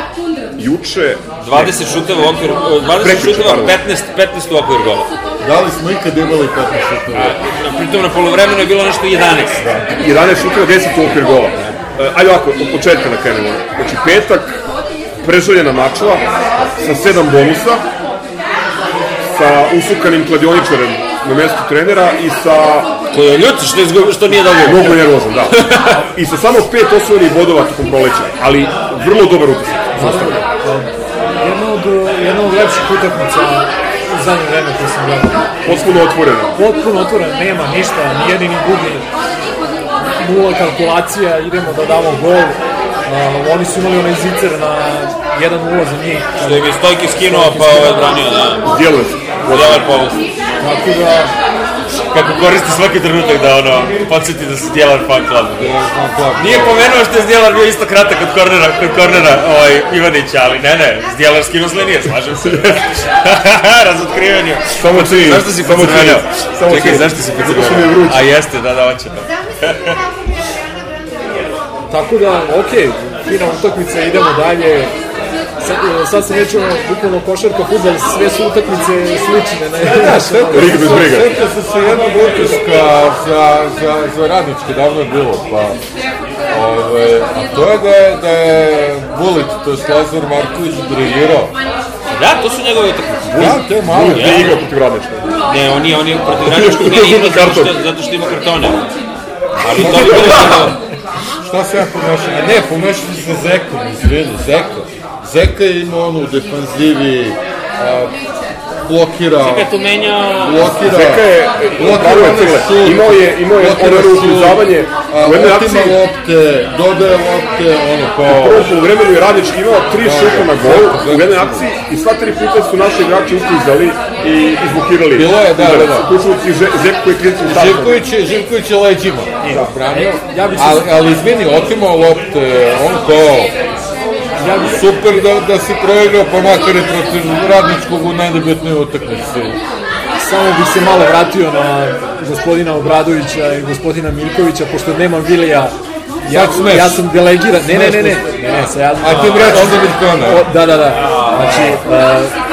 juče, 20 šuteva u okvir, 20 Prekjuče, šuteva, pardon. 15, 15 u okvir gola. Da li smo ikad imali 15 šutova? Na- Pritom na polovremenu je bilo nešto 11. 11 šuteva, 10 u okvir gola. E, ajde ovako, od početka da krenemo. Znači, petak, preželjena Mačva, sa 7 bonusa, sa usukanim kladioničarem na mestu trenera i sa Koji je ljut što, je izgubio, što nije dobio. mnogo nervozan, da. I sa samo pet osvojenih bodova tokom proleća, ali vrlo dobar utisak. Jedna od, jedna od lepših utakmica u zadnje vreme koje sam gledao. Potpuno otvoreno. Potpuno otvoren, nema ništa, ni jedini ni drugi. Nula kalkulacija, idemo da damo gol. Uh, oni su imali onaj zicer na 1-0 za njih. Što je mi Stojki skinuo, pa ovaj branio, da. Djeluje. Dobar povod. Tako da, Kako koristi svaki trenutak da ono, podsjeti da se Djelar fan club. Nije pomenuo što je Zdjelar bio isto kratak kod kornera, kod kornera ovaj, Ivanića, ali ne, ne, Zdjelar skinuo s linije, slažem se. Razotkrivanje. Samo čini. Zašto si samo čini. Samo Čekaj, čini. zašto si je vruće. A jeste, da, da, hoće to. tako da, ok, fina utakmica, idemo dalje. Sad, sad se ono, bukvalno košarka, futbol, sve su utakmice slične. Ne, znaš, ono, Rig bez briga. Sam se jednog utiska za, za, za radničke, davno je bilo, pa... Ove, a to je da je, da je Bulić, to je Lazar Marković, dirigirao. Da, to su njegove utakmice. Da, to je malo. Gde je igra protiv radnička? Ne, on je, on je protiv je nije imao žuti zato što, karton. zato što ima kartone. Ali to bi bilo... Šta se ja pomešam? A ne, pomešam se sa Zekom, izvini, Zeka. Zeka je imao onu u defanzivi, a, blokira, Kad tu menjao... blokira, Zeka je, pravo je Cile, imao je, imao je blokira ono šut, uklizavanje a, u jednoj otima akciji. lopte, dodaje lopte, ono, U kao... prvom polovremenu je Radnički imao tri šuta na gol u jednoj akciji i sva tri puta su naši igrači uklizali i izblokirali. Bilo je, da, da, da. Uključujući Zeku koji je kritični Živković je, Živković je leđima branio, ja bi se- ali, ali izvini, otimao lopte, on kao, super da, da si proigrao, pa makar i protiv radničkog u najdebitnoj utakmici. samo bih se malo vratio na gospodina Obradovića i gospodina Miljkovića, pošto nemam Vilija, ja, ja sam delegiran, ne, ne, ne, ne, ne, ne, sad ja, A ti vraćaš za? O, da, da, da. Znači, uh,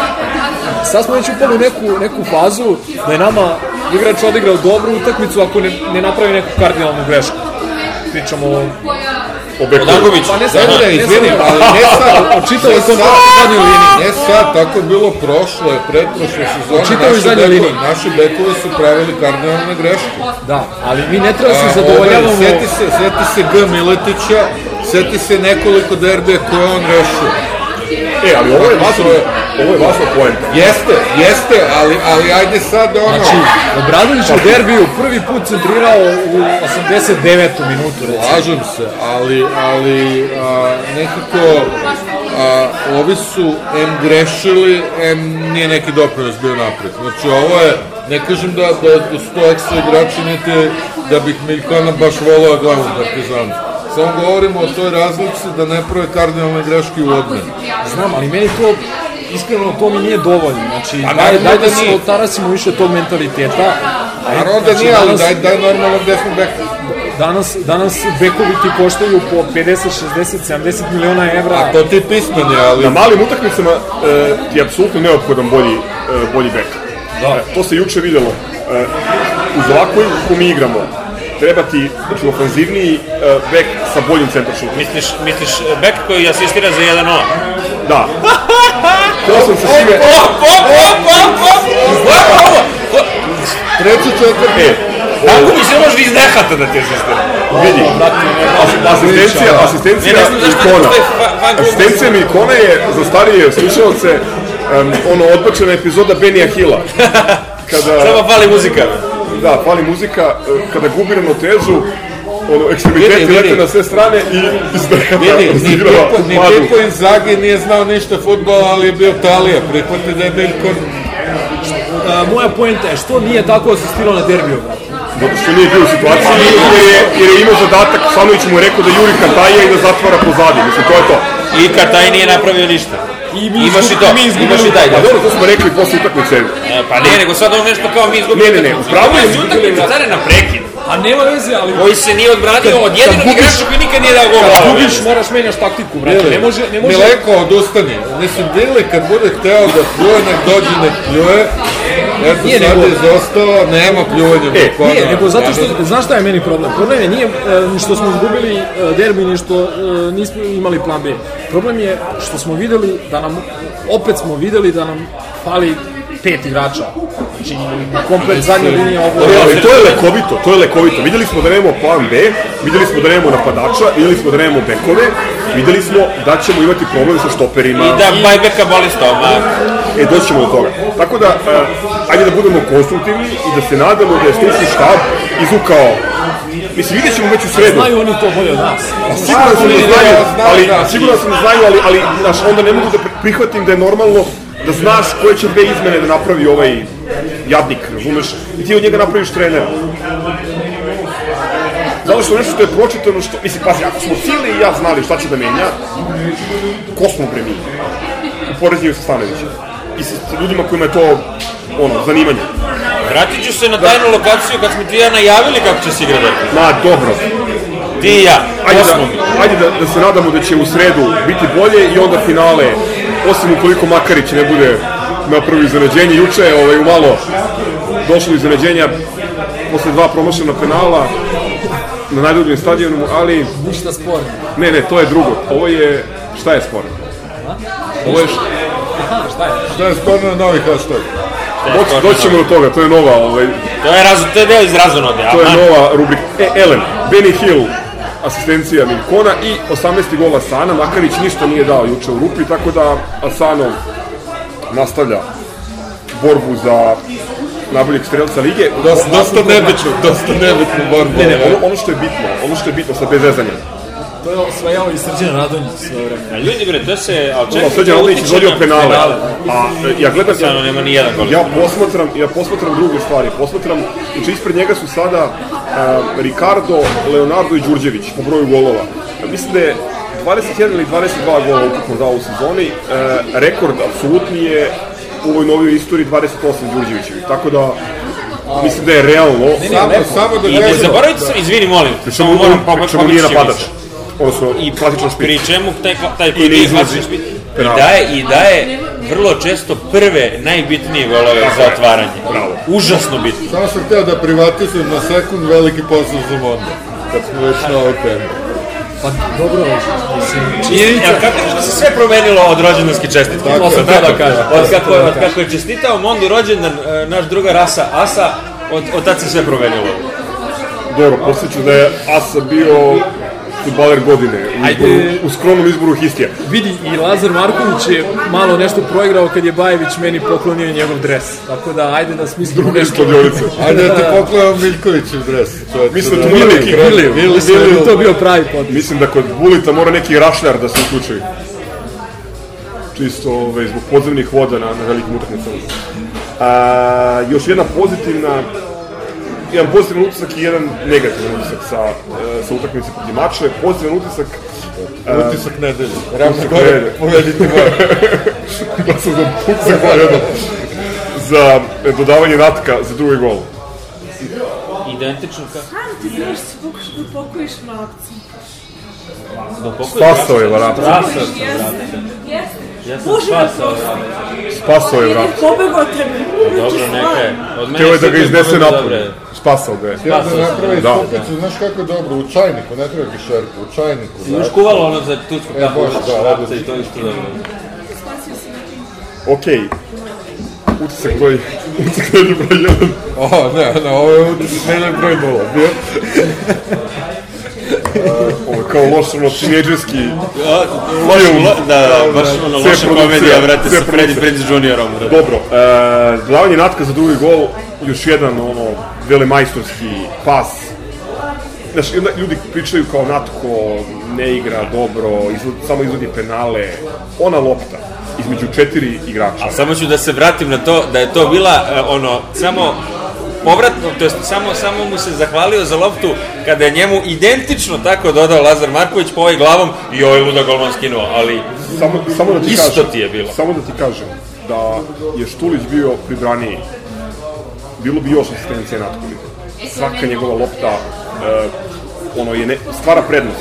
sad smo već upali u neku, neku fazu da je nama igrač odigrao dobru utakmicu ako ne, ne napravi neku kardinalnu grešku. Pričamo o... O Bekoviću. Dangović. Pa ne Da, da, ne izvini, ali ne sad, o čitavoj ne sad- zadnjoj liniji. Ne sad, tako je bilo prošle, pretprošle sezone. čitavoj naši zadnjoj liniji. Naši bekovi su pravili kardinalne greške. Da, ali mi ne treba se A, zadovoljavamo... ovaj, Seti se, seti se G. Miletića, seti se nekoliko derbija koje on rešio. E, ali ovo je važno, ovo je važno poenta. Jeste, jeste, ali, ali ajde sad ono... Znači, Obradović u derbiju prvi put centrirao u 89. minutu, recimo. Slažem se, ali, ali a, nekako a, ovi su em grešili, em nije neki doprinos bio napred. Znači ovo je, ne kažem da, da, da su to ekstra igrači, niti da bih Miljkona baš volao da gledam u Partizanu. Samo govorimo o toj razlici da ne prave kardinalne greške u odbrani. Znam, ali meni to, iskreno, to mi nije dovoljno. Znači, Pa daj, daj da se otarasimo više tog mentaliteta. Aj, Naravno da znači, nije, ali danas- daj, daj normalno gde smo beka. Danas, danas bekovi ti koštaju po 50, 60, 70 miliona evra. A to ti pismeni, ali... Na malim utakmicama e, ti je apsolutno neophodan bolji, e, bolji bek. Da. E, to se juče videlo. E, uz igru koju mi igramo, treba ti znači, ofanzivniji e, bek sa boljim centaršutom. Misliš, misliš bek koji asistira za 1-0? Da. To sam se svime... Op, op, op, op, op! Treći četvrti. E, Tako mi se može iz nehata da ti asistira. vidi, as- asistencija, asistencija fan klub. Asistencija Milkona je za starije slušalce um, ono odbačena epizoda Benija Hilla. Kada, Samo fali muzika. Da, fali muzika, e, kada gubi ravnotežu, ono, ekstremiteti Vidi, vidi. lete na sve strane i izdrhava, Vidi, ni u ni. Pipo Inzaghi nije znao ništa futbola, ali je bio Talija. Prihvati da je Miljkon... A, moja poenta je što nije tako asistirao na derbiju. Zato što nije bio u situaciji, jer je, jer je imao zadatak, Stanović mu je rekao da juri Kantaja i da zatvara pozadi, mislim, to je to. I Kataj nije napravio ništa. I mi Imaš i to, mi imaš i taj, Pa da. dobro, to smo rekli posle utakmice. E, Pa ne, nego sad on nešto kao mi izgubili Ne, ne, ne, upravo je su utakmicu, care na prekid. A nema veze, ali Koji se nije odbranio od jedinog gubiš- igrača koji nikad nije dao gol. kad gubiš moraš menjaš taktiku, brate. Ne može, ne može... Mileko odustani. Mislim, Dili kad bude hteo da pljuje, nek dođe, nek pljuje. Eto, Nije sad nego- izostao, nema pljuvanja Milkona. Nije, nego zato što, Ja znaš šta je meni problem? Problem je nije e, što smo izgubili e, derbi, ni što e, nismo imali plan B. Problem je što smo videli da nam, opet smo videli da nam fali pet igrača. Znači, komplet zadnja linija ovo Ali, ali to je lekovito, to je lekovito. Videli smo da nemamo plan B, videli smo da nemamo napadača, videli smo da nemamo bekove, videli smo da ćemo imati problem sa štoperima. I da bajbeka boli stomak. E, doći ćemo do toga. Tako da, uh, ajde da budemo konstruktivni i da se nadamo da je stručni štab izvukao Mislim, vidjet ćemo već u sredu. Znaju oni to bolje od nas. Siguran sam da Znaju, znaju, ali, da. siguran sam da znaju, ali, ali znaš, onda ne mogu da pri- prihvatim da je normalno da znaš koje će dve izmene da napravi ovaj jadnik, razumeš? I ti od njega napraviš trenera. Zato što nešto što je pročitano, što, mislim, pazi, ako smo Cile i ja znali šta će da menja, ko smo bre mi? U poređenju sa Stanovićem. I sa, ljudima kojima je to, ono, zanimanje. Vratit ću se na tajnu lokaciju kad smo ti ja najavili kako će se igra derbi. Ma, dobro. Ti i ja, Ajde, da, ajde da, da se nadamo da će u sredu biti bolje i onda finale osim ukoliko Makarić ne bude na prvo iznenađenje. Juče je ovaj, umalo došlo do iznenađenja posle dva promašena penala na najdubljem stadionu, ali Ništa sporno. ne, ne, to je drugo. Ovo je, šta je sporno? Ovo je, Aha, šta je? Šta je sporno novi hashtag? doći, doći ćemo do toga, to je nova, ovaj, To je, raz, to je deo iz razonode. to je nova rubrika. E, Elen, Benny Hill, asistencija Miljkona i 18. gol Asana. Makarić ništa nije dao juče u rupi, tako da Asanov nastavlja borbu za najboljeg strelca lige. Dosta, dosta nebitno, dosta nebitno borbu. Ne, ne, ono, ono što je bitno, ono što je bitno sa bez zezanja. To je osvajao i Srđan Radonjić sve vreme. A ljudi bre, to se... A Ono, čekaj, Srđan Radonjić izvodio na penale, a e, ja gledam, Stvarno nema ni jedan gol. ja posmatram, ja posmatram druge stvari, posmatram, znači ispred njega su sada uh, Ricardo, Leonardo i Đurđević po broju golova. Ja mislim da je 21 ili 22 gola ukupno dao u sezoni, uh, rekord apsolutni je u ovoj novoj istoriji 28 Đurđevićevi, tako da mislim da je realno, Samo, samo da I ne kažem, zaboravite, se- izvini, molim, pričamo, samo moram on, pričamo nije pomoći napadač, Šimića. Odnosno I klasičan špit. pri čemu taj, taj koji ne nije izlazi i daje, i daje vrlo često prve, najbitnije golove za otvaranje. Bravo. Užasno bitno. samo sam hteo da privatizujem na sekund veliki posao za Monda. Kad smo već na ovoj temi. Pa dobro, mislim, I, činjenica, a kako da se sve promenilo od rođendanske čestitke? Tako je, teo tako da kažem. Od kako, od kako je čestitao Mondi rođendan e, naš druga rasa Asa, od, od tad se sve promenilo. Dobro, posjeću da je Asa bio futbaler godine u, Ajde. izboru, u skromnom izboru Histija. vidi i Lazar Marković je malo nešto proigrao kad je Bajević meni poklonio njegov dres. Tako da, ajde da smislimo Druge nešto. skladionice. Ajde da ti poklanjam Miljkovićev dres. Mislim da da- tu mora neki Vili, Vili, Vili, da to bio pravi podis. Mislim da kod Bulita mora neki rašljar da se uključi. Čisto ovaj, zbog podzemnih voda na, na velikim utakmicama. A, još jedna pozitivna jedan pozitivan utisak i jedan negativan utisak sa, e, sa utakmice protiv Mačve. Pozitivan utisak Utisak nedelje. Ravno gore, povedite moje. glasao za utisak Bojana za e, dodavanje natka za drugi gol. Identično kako... Sam ti znaš se pokušaš da pokojiš malce. Da pokoj Spasao je. Spasao Jeste, jeste. Ja sam Bože me spasao. prosti. Spasao je vrat. pobegao od tebe. Dobro, neka je. Od mene Htio je da ga iznese napolje. Spasao ga je. Ja da napravi Da. stupicu, znaš kako je dobro, u čajniku, ne treba kišerku, u čajniku. Imaš znaš. kuvalo ono za tučku E, kapu, Bože, da, ovdje. i to isto dobro. Si. Okej. Utisak broj... Utisak broj jedan. O, ne, ne, ovo je utisak broj nula. Bio? Ovo je kao loš, ono, tineđerski... Da, da, baš ono loša komedija, brate, sve sa Freddy. Prinze Juniorom. Dobro, e, dodavanje natka za drugi gol, još jedan, ono, velemajstorski pas. Znaš, onda ljudi pričaju kao Natko ne igra dobro, izvod, samo izvodi penale. Ona lopta između četiri igrača. A samo ću da se vratim na to, da je to bila, e, ono, samo povratno, to jest samo, samo mu se zahvalio za loptu kada je njemu identično tako dodao Lazar Marković po ovoj glavom i ovaj luda golman skinuo, ali Samo, samo da ti Isto kažem, ti je bilo. Samo da ti kažem da je Štulić bio pribraniji. Bilo bi još asistencija Natkovi. Svaka njegova lopta e, ono je ne, stvara prednost.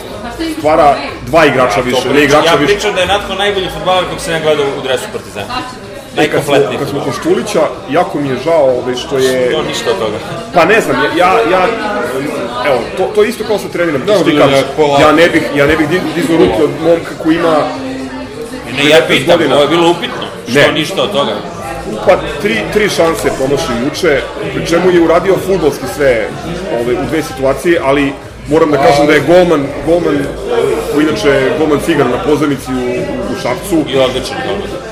Stvara dva igrača više, ne igrača ja više. pričam da je Natko najbolji futbaler kog sam ja gledao u dresu Partizana. Kad smo, Najkompletniji kad smo kod Štulića, jako mi je žao ovaj, što je... To ništa od toga. Pa ne znam, ja, ja, ja evo, to, to je isto kao sa što ti da, kažeš, polako. ja ne bih, ja ne bih di- dizao ruke od momka koji ima Ne, ja 19 pitam, godina. ovo je bilo upitno. Što Ne. ništa od toga? Pa tri, tri šanse promašio juče, pri čemu je uradio futbolski sve ove, u dve situacije, ali moram da kažem da je golman, golman koji inače je golman cigar na pozornici u, u Šapcu, I odličan golman.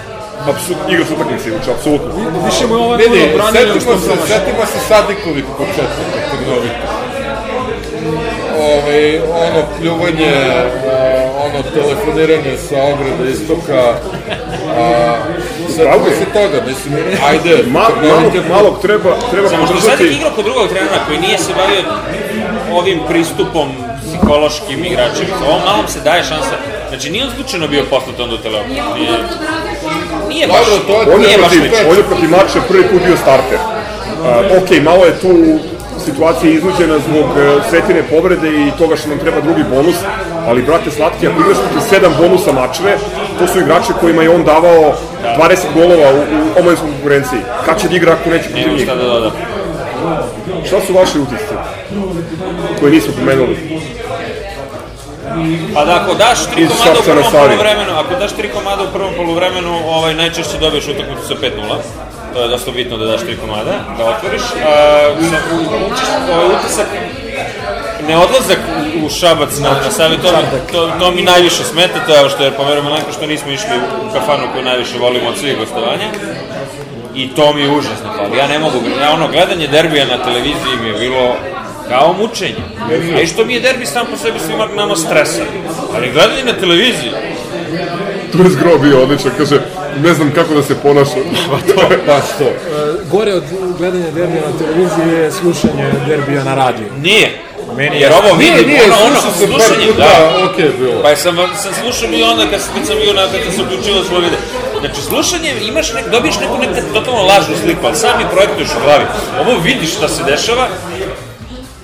Apsolutno igrač utakmice juče, apsolutno. Više mu je ovaj nego što setimo se, setimo se Sadikovih početaka trgovita. Ove, ono pljuvanje, a, ono telefoniranje sa ograda istoka, a, setimo se toga, mislim, ajde, Ma, malog, malog treba, treba Samo što sad je podržati. igrao kod drugog trenera koji nije se bavio ovim pristupom psihološkim igračima. Ovom malom se daje šansa. Znači nije on slučajno bio poslat onda u teleopet. Nije, nije baš, Dobro, to je- On je nije baš protiv, on je protiv mača prvi put bio starter. Uh, ok, malo je tu situacija je iznuđena zbog e, Svetine povrede i toga što nam treba drugi bonus, ali brate Slatki, ako igraš protiv sedam bonusa mačeve, to su igrači kojima je on davao 20 golova u, u omladinskoj konkurenciji. Kad će da igra ako neće protiv njih? šta da. Šta su vaši utisci? Koji nismo pomenuli. Pa da ako daš tri komada u prvom Savi. poluvremenu, ako daš tri komada u prvom poluvremenu, ovaj, najčešće dobiješ utakmicu sa 5-0. To je dosta bitno da daš tri komada, da otvoriš. A, sa, u, učeš- ovaj utisak, neodlazak u, u Šabac na, na Savi, to, mi- to, to mi najviše smeta, to je što je pomerujem Malenko što nismo išli u kafanu koju najviše volimo od svih gostovanja. I to mi je užasno fali. Ja ne mogu, ja ono, gledanje derbija na televiziji mi je bilo kao mučenje. A i što mi je derbi sam po sebi svima nama stresa. Ali gledanje na televiziji, Tu je zgro bio odličan, kaže, ne znam kako da se ponašam. Pa što? E, Gore od gledanja derbija na televiziji je slušanje derbija na radiju. nije. Meni Jer je- ovo Nije, vidim, nije, ono, ono, sam par slušanje, puta, da. okej je bilo. Pa ja sam, sam slušao bio onda kad, kad sam bio na, kad sam se uključio svoj vide. Znači, slušanje, imaš nek, dobiješ neku nekad totalno lažnu sliku, ali sami projektuješ u glavi. Ovo vidiš šta se dešava,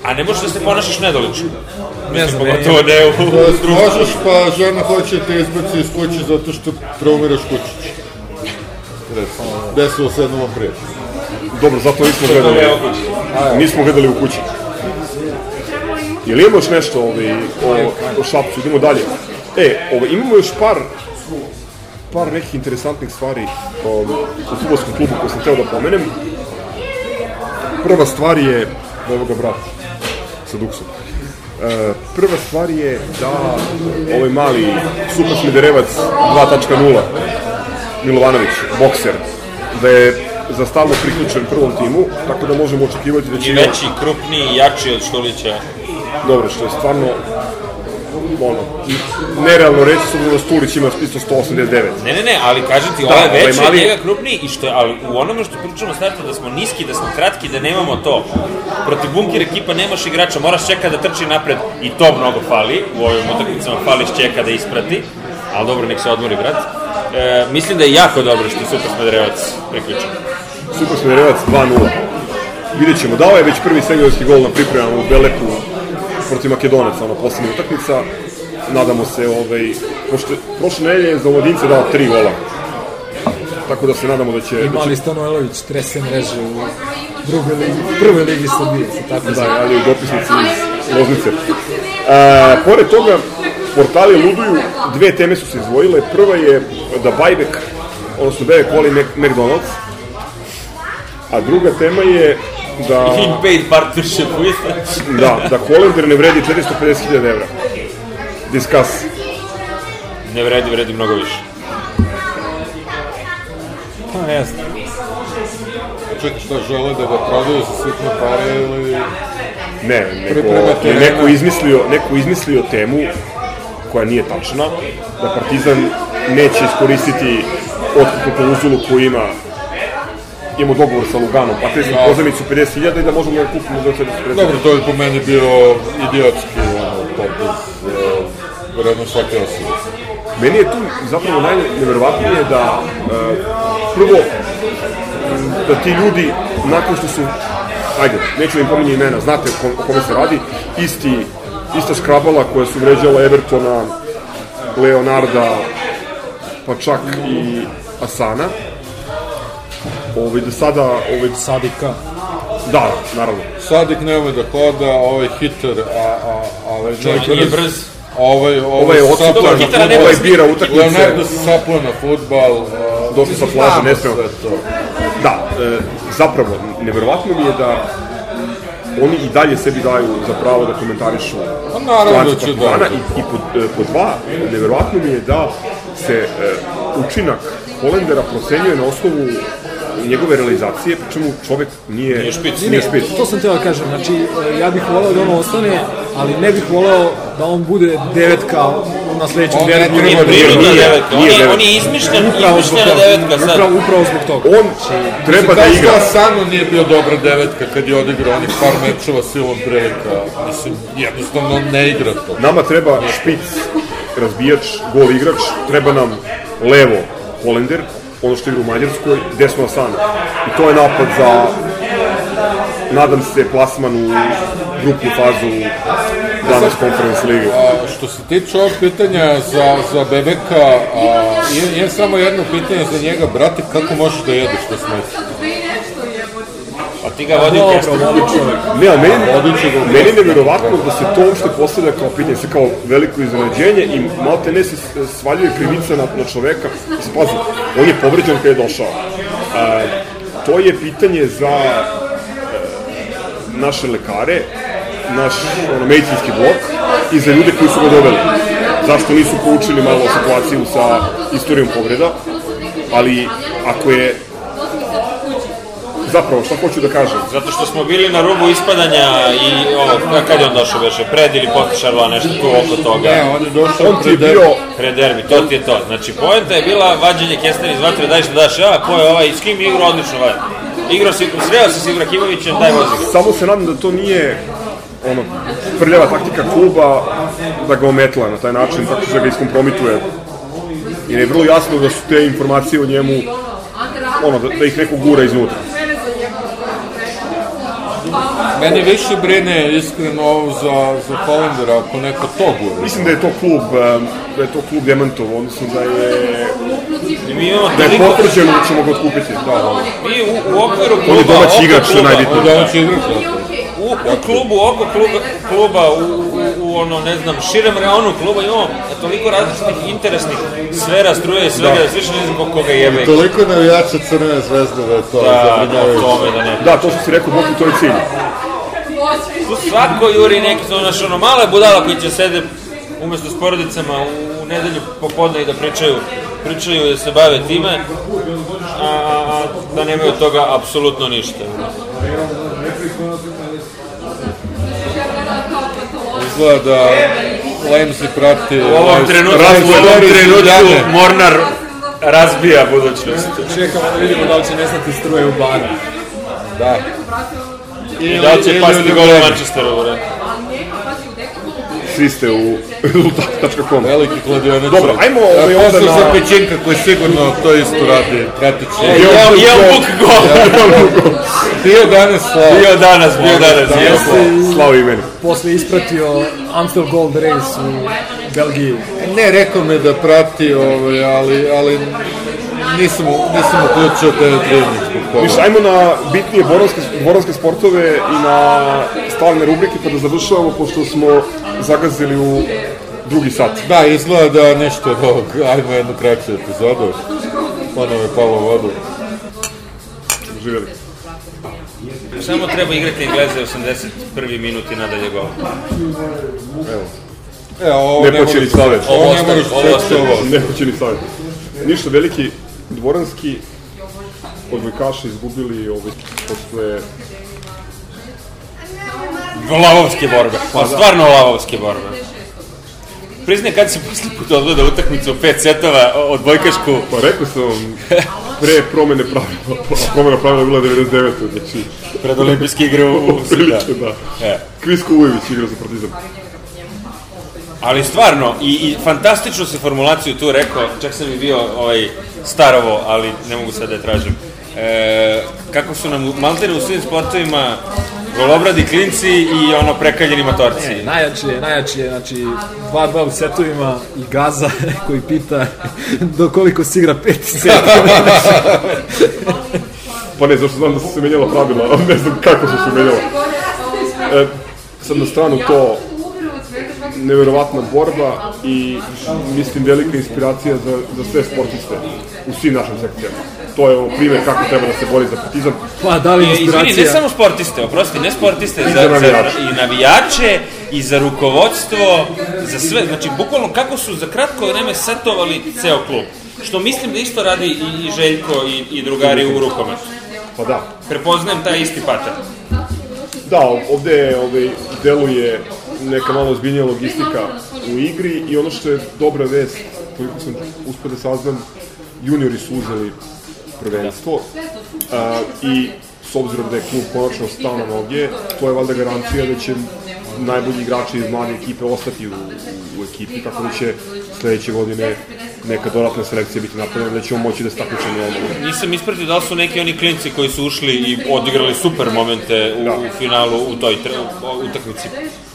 a ne možeš da se ponašaš nedolično. Ne znam, Pogotovo ne u Da možeš, pa žena hoće da te izbaci iz kuće zato što traumiraš kućić. Recimo, desilo se jednom prije. Dobro, zato nismo gledali. Nismo gledali u kući. Jel imamo još nešto ovaj, o, o Šapcu? Idemo dalje. E, ovaj, imamo još par par nekih interesantnih stvari um, u futbolskom klubu koje sam hteo da pomenem. Prva stvar je, evo ga brat, sa Duksom. E, prva stvar je da ovaj mali super smederevac 2.0 Milovanović, bokser, da je za stalno priključen prvom timu, tako da možemo očekivati da će I veći, krupniji, jači od Štulića. dobro, što je stvarno ono, nerealno reći s obzirom da Stulić ima isto 189. Ne, ne, ne, ali kažem ti, Da, ovaj ovaj veći mali- od njega krupniji i što je, ali u onome što pričamo starta da smo niski, da smo kratki, da nemamo to. Protiv bunker ekipa nemaš igrača, moraš čeka da trči napred i to mnogo fali. U ovim utakmicama fališ čeka da isprati, ali dobro, nek se odmori, brat. E, mislim da je jako dobro što je Super Smederevac priključen. Super Smederevac 2-0. Vidjet ćemo, dao je već prvi seniorski gol na pripremama u Belepu protiv Makedonaca, ono poslednja utakmica. Nadamo se, ovaj, pošto prošle nedelje je za Omladince dao tri gola. Tako da se nadamo da će... I Da će mali Stanojlović trese mreže u drugoj ligi, prvoj ligi Srbije, tako da, zove. javljaju dopisnici iz Loznice. E, pored toga, portali luduju, dve teme su se izdvojile. Prva je da buyback, odnosno Bebe Coli Mac, McDonald's, a druga tema je da, In paid partnership with... da, da Hollander ne vredi 450.000 evra. Discuss. Ne vredi, vredi mnogo više. Pa ne znam. Čekaj, šta žele da ga prodaju za sitne pare ili... Ne, Priprema je neko izmislio, neko izmislio temu koja nije tačna, da Partizan neće iskoristiti otkupnu klauzulu koju ima imamo dogovor sa Luganom, pa te smo pozemicu 50.000 i da možemo da kupimo za 450.000. Dobro, to je po meni bio idiotski, ono, potez, uh, vredno svake osobe. Meni je tu zapravo najneverovatnije da e, prvo da ti ljudi nakon što su ajde, neću da im pominje imena, znate o, kom, o kome se radi, isti, ista škrabala koja su vređala Evertona, Leonarda, pa čak i Asana. Ovaj, da sada, ovaj, Sadika. da, naravno, Sadik ne ume da hoda, ovaj hiter, a, a, a ovaj Čovjek nije brz. Ovaj, ovaj, Ovaj je na fudbal. nema ovaj bira utakmice. Leonardo se sapla na futbal. uh, Došli sa plaže, ne smemo. Da, e, zapravo, neverovatno mi je da oni i dalje sebi daju za pravo da komentarišu Pa naravno da će da. i, i pod, e, pod dva, neverovatno mi je da se e, učinak Holendera procenjuje na osnovu njegove realizacije, pri čemu čovek nije, Nije špic. Nije špic. To sam teo da kažem, znači ja bih voleo da ono ostane, ali ne bih voleo da on bude devetka na sledećem On ne derbiju. treba Nije da prirodna nije, devetka, on nije je, on je izmišljen, Upravo izmišljena toga. devetka sad. Upravo, upravo zbog toga. On treba da Kao igra. što Asano nije bio dobra devetka kad je odigrao onih par mečeva silom prilika. Mislim, jednostavno ne igra to. Nama treba špic, razbijač, gol igrač, treba nam levo Holender, ono što igra u Mađarskoj, desno Asana. I to je napad za nadam se, plasman u grupnu fazu danas konferenc lige. Što se tiče ovog pitanja za, za Bebeka, a, imam, imam samo jedno pitanje za njega, brate, kako možeš da jedeš to smeće? A ti ga vodi u kestu. Ne, ali meni, meni je nevjerovatno da se to uopšte postavlja kao pitanje, se kao veliko iznenađenje i malo te ne se svaljuje krivica na, na čoveka. Mislim, pazi, on je povređen kada je došao. A, to je pitanje za e, naše lekare, naš ono, medicinski blok i za ljude koji su ga doveli. Zašto nisu poučili malo situaciju sa istorijom povreda, ali ako je zapravo, šta hoću da kažem, Zato što smo bili na rubu ispadanja i ovo, ka- kad je on došao beše, pred ili posle Šarla, nešto tu oko toga. Ne, on je došao on pred bio Pred derbi, to ti je to. Znači, poenta je bila vađenje kestena iz vatre, daj što daš, ja, ko je ovaj, s kim je igrao odlično vađe. Igrao si, sreo se s Ibrahimovićem, daj vozi. Samo se nadam da to nije ono, prljava taktika kluba da ga ometla na taj način, tako što ga iskompromituje. Jer je vrlo jasno da su te informacije o njemu, ono, da, da ih neko gura iznutra. Mene više brine iskreno ovo za, za Hollendera, ako neko to gura. Mislim da je to klub, em, da je to klub demantovo, odnosno da je, I mi imamo da je potvrđeno da ćemo ga otkupiti. Da, da. mi u, u okviru kluba, On je domaći igrač, što je on će igrati. U, u klubu, oko kluba, kluba u, u, u ono, ne znam, širem reonu kluba imamo toliko različitih interesnih sfera, struje i svega, da. sviše ne znam ko- koga jebe. Toliko navijača Crvene zvezde da je to Da, da, zabrinjavajuće. tome da ne. Da, to što si rekao, Boki, to je cilj. Tu svako juri neki, to naš ono, male budala koji će sede umesto s porodicama u, u nedelju popodne i da pričaju, pričaju i da se bave time, a, a, a da nemaju od toga apsolutno ništa. Izgleda da Lemsi prati... U ovom trenutku, u ovom trenutku Mornar razbija budućnost. Čekamo da vidimo da li će nestati struje u baru. Da. I da će pasti gol u Manchesteru, bre. Svi ste u rezultat.com. Veliki kladionac. Dobro, ajmo ovaj onda na- za Pečinka koji sigurno to isto radi, pratit će. Jel, jel Buk gol? Bio danas slava. Bio danas, bio danas, jesmo. Slavo i meni. Posle ispratio Amstel Gold Race u Belgiji. Ne, rekao me da prati, ovaj, ali, ali nisam, nisam uključio te trening zbog toga. Više, ajmo na bitnije borovske, borovske sportove i na stalne rubrike pa da završavamo, pošto smo zagazili u drugi sat. Da, izgleda da nešto od ovog, ajmo jednu kraću epizodu. Ponovo je palo u vodu. Živjeli. Samo treba igrati Engleze 81. minut i nadalje gol. E, ovo Ne ne počeli moraš- savjet. Ovo ne moraš ovo ostavi. ovo. Ne hoće ni savjet. Ništa veliki dvoranski odbojkaši izgubili ovaj, posle Lavovske borbe. Pa stvarno lavovske borbe. Priznaj kad si posle puta odgleda utakmicu pet setova odbojkašku. Pa rekao sam vam, pre promene pravila, a promena pravila je bila 99. Znači, Pred olimpijske igre u, u prilike, da. E. Kvisko Ujević igra za Partizan. Ali stvarno, i, i fantastično se formulaciju tu rekao, čak sam i bio ovaj, starovo, ali ne mogu sad da je tražim. E, kako su nam maltene u svim sportovima golobradi klinci i ono prekaljeni matorci. E, najjači je, najjači je, znači, 2-2 u setovima i Gaza koji pita do koliko se igra peti set. Pa ne, zašto znam da su se menjala pravila, ne znam kako su se menjala. E, sad na stranu to neverovatna borba i mislim velika inspiracija za, za sve sportiste u svim našim sekcijama. To je ovo primjer kako treba da se bori za partizan. Pa da li I, izvini, inspiracija? ne samo sportiste, oprosti, ne sportiste, za, za za, navijače. i navijače, i za rukovodstvo, za sve, znači bukvalno kako su za kratko vreme setovali ceo klub. Što mislim da isto radi i, i Željko i, i drugari u rukometu. Pa da, Prepoznajem taj isti pattern. Da, ovde ovaj, deluje neka malo ozbiljnija logistika u igri i ono što je dobra vest, koliko sam uspio da saznam, juniori su uzeli prvenstvo a, i s obzirom da je klub konačno stao na noge, to je valjda garancija da će najbolji igrači iz mlade ekipe ostati u, u ekipi, tako da će sledeće godine neka dodatna selekcija biti napravljena, da ćemo moći da stakmičemo na ovom. Nisam ispratio da su neki oni klinci koji su ušli i odigrali super momente u, Da. u finalu u toj tre, u utakmici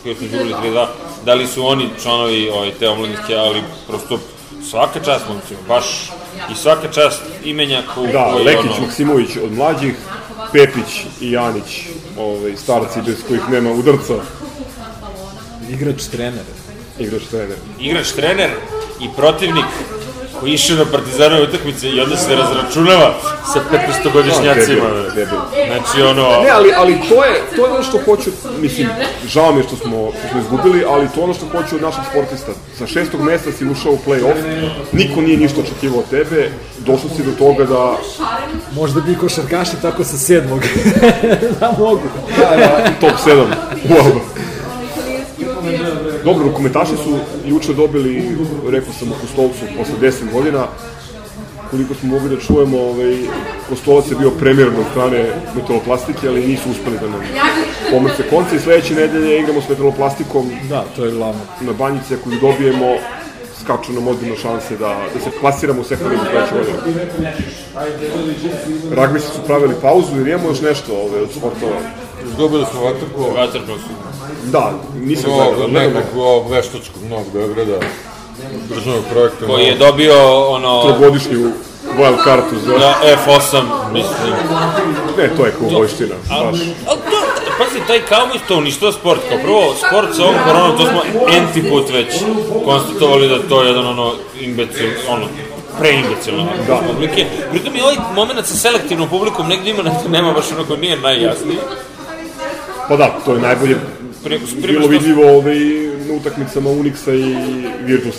koju smo izgubili 3-2, da li su oni članovi ovaj, te omladinske, ali prosto svaka čast momcima, baš i svaka čast imenjaku Da, koji, Lekić, ono, Maksimović od mlađih, Pepić i Janić, ovaj, starci bez kojih nema udarca, Igrač, trener. igrač trener. igrač trener i protivnik koji je išao na partizanove utakmice i onda se razračunava sa 15-godišnjacima. Debil, debil. Znači, ono... Ne, ali, ali to, je, to je ono što hoću, mislim, žao mi je što smo, što smo izgubili, ali to je ono što hoću od naših sportista. Sa šestog mesta si ušao u play-off, niko nije ništa očekivao od tebe, došao si do toga da Možda bi košarkaši tako sa sedmog. da mogu. top 7 u Alba. Dobro, rukometaši su juče dobili, rekao sam, u Kostolcu posle 10 godina, koliko smo mogli da čujemo, ovaj, Kostolac je bio premijeran od strane metaloplastike, ali nisu uspeli da nam pomrce konce i sledeće nedelje igramo s metaloplastikom Da, to je glavno. na banjice koju dobijemo skaču nam ozbiljno šanse da, da se plasiramo u sektor ligu sledeće godine. Ragbisti su pravili pauzu jer imamo još nešto ove, od sportova. Izgubili smo vatrku Vatrpno su. Da, nisam gledao, nekog ovog veštačkog novog Beograda, državnog projekta. Koji je dobio, ono... trogodišnju wild kartu za... Na F8, mislim. Ne, to je kovojština, baš. To, pazi, taj Cowboys to uništava sport. Kao prvo, sport sa ovom koronom, to smo enti put već konstatovali da to je jedan ono imbecil, ono, preimbecilno da. publike. Pritom i ovaj moment sa selektivnom publikom negdje ima, nema baš onako nije najjasniji. Pa da, to je najbolje Pri, bilo vidljivo ovaj, na utakmicama Unixa i Virtus.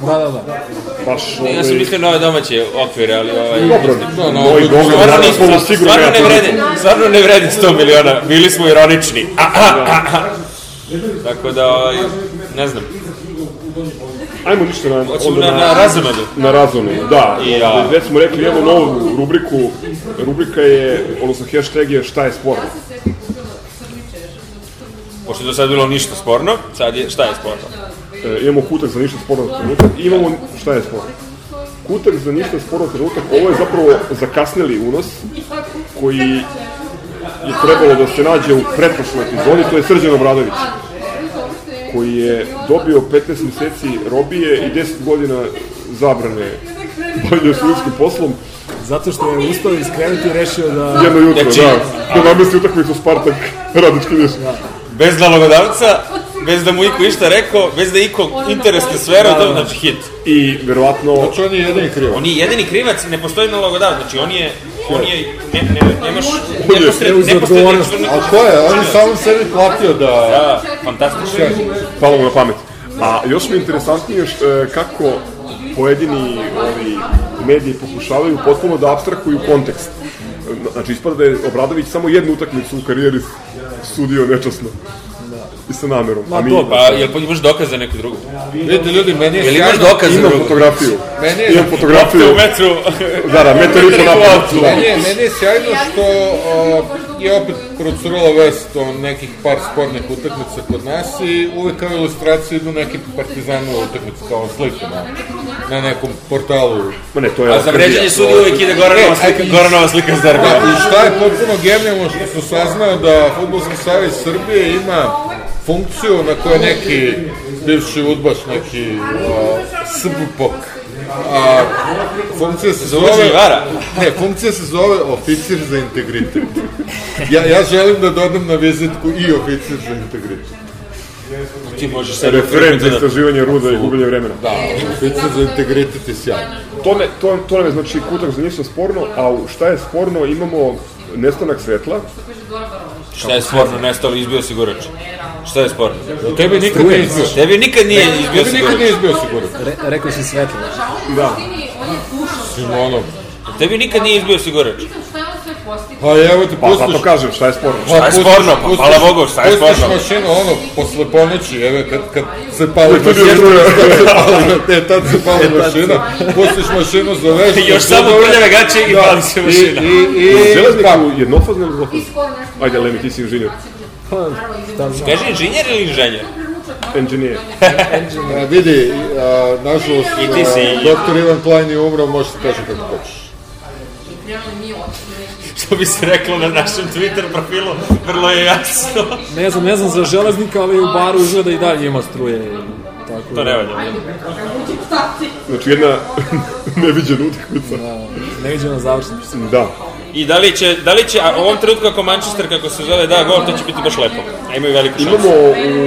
Da, da, da. Baš ovaj... Ja sam mislio na ove domaće okvire, ali ovaj... Dobro, Da, na moj ovoj- Beograd Stvarno, nismo, polo sigurno stvarno ne vredi, stvarno ne vredi 100 miliona, bili smo ironični. A, a, a, a. Tako da, ovaj, ne znam, Ajmo ništa na, onda na, na razumadu. na razonu, da. I ja. Već smo rekli, evo novu rubriku. Rubrika je, odnosno hashtag je šta je sporno. Pošto je do sad bilo ništa sporno, sad je, šta je sporno? E, imamo kutak za ništa sporno trenutak i imamo šta je sporno. Kutak za ništa sporno trenutak, ovo je zapravo zakasneli unos koji je trebalo da se nađe u pretprošloj epizodi, to je Srđan Obradović koji je dobio 15 meseci robije i 10 godina zabrane bavljenja sudskim poslom. Zato što je ustao iz kreveta i rešio da... Jedno jutro, Znači- da, da namesti utakmicu Spartak Radički niš. Bez nalogodavca, bez da mu iko išta rekao, bez da iko interesne sfere, da, znači hit. I verovatno Znači on je jedini krivo. On je jedini krivac, ne postoji nalogodavac, znači on je, on je, ne, ne, nemaš neposred, A ko je? On je samo sebi platio da... Da, fantastično. palo mu na pamet. A još mi je interesantnije što, e, kako pojedini ovi mediji pokušavaju potpuno da abstrahuju kontekst. Znači, ispada da je Obradović samo jednu utakmicu u karijeri sudio nečasno. I sa namerom. Ma A mi. Pa, jel pa imaš dokaz za neku drugu? Vidite ljudi, meni je Jel imaš dokaz za imam drugu? fotografiju. Meni je- Imam fotografiju. U metru. Da, da, metar i po napad. Meni je, meni je sjajno što je opet procurala vest o nekih par spornih utakmica kod nas i uvek kao ilustraciju idu neki partizanove utakmice kao slike na, na nekom portalu. Ma ne, to je... A za vređanje sudi uvijek ide Goranova slika, Goranova slika s Da, derbija. I šta je potpuno genijalno što sam saznao da Futbolski savez Srbije ima funkciju na kojoj neki bivši udbaš, neki uh, SBPOK, a funkcija se zove... Ne, funkcija se zove oficir za integritet. Ja, ja želim da dodam na vizitku i oficir za integritet. Ti možeš sad Referent za istraživanje ruda i gubljenje vremena. Da, oficir za integritet je sjajno. To, ne, to, to nam je znači kutak za ništa sporno, a šta je sporno imamo nestanak svetla, Šta je sporno, nestalo, izbio si Gurač. Šta je sporno? Da tebi nikad nije izbio. Tebi nikad nije izbio Tebi si nikad Gurač. nije izbio. Re, rekao si svetlo. da, Simonov. Tebi nikad nije izbio si Gurač. Pa evo te pa pustiš zato kažem šta je sporno. Pa Šta je pustiš- sporno? Pa, pustiš- hvala Bogu, šta je pustiš sporno? mašinu, ono, posle ponoći, evo, kad, kad se pali mašina, e, tad se pali mašina, pustiš mašinu za veš. Još samo prljave gaće i pali se mašina. I, i, i, pa, železniku jednofazno ili dvofazno? Ajde, Lemi, ti si inženjer. Pa, šta znam. Kaži inženjer ili inženjer? Engineer. A, vidi, nažalost, doktor Ivan Plajn je umro, možeš kaži kako hoćeš. Što bi se reklo na našem Twitter profilu, vrlo je jasno. Ne znam, ne znam za železnika, ali u baru izgleda i dalje ima struje. Tako To ne valja. Znači jedna neviđena utakmica. Da, neviđena završnica. Da. I da li će, da li će, a u ovom trenutku ako Manchester, kako se zove, da gol, to će biti baš lepo. A imaju veliku šansu. Imamo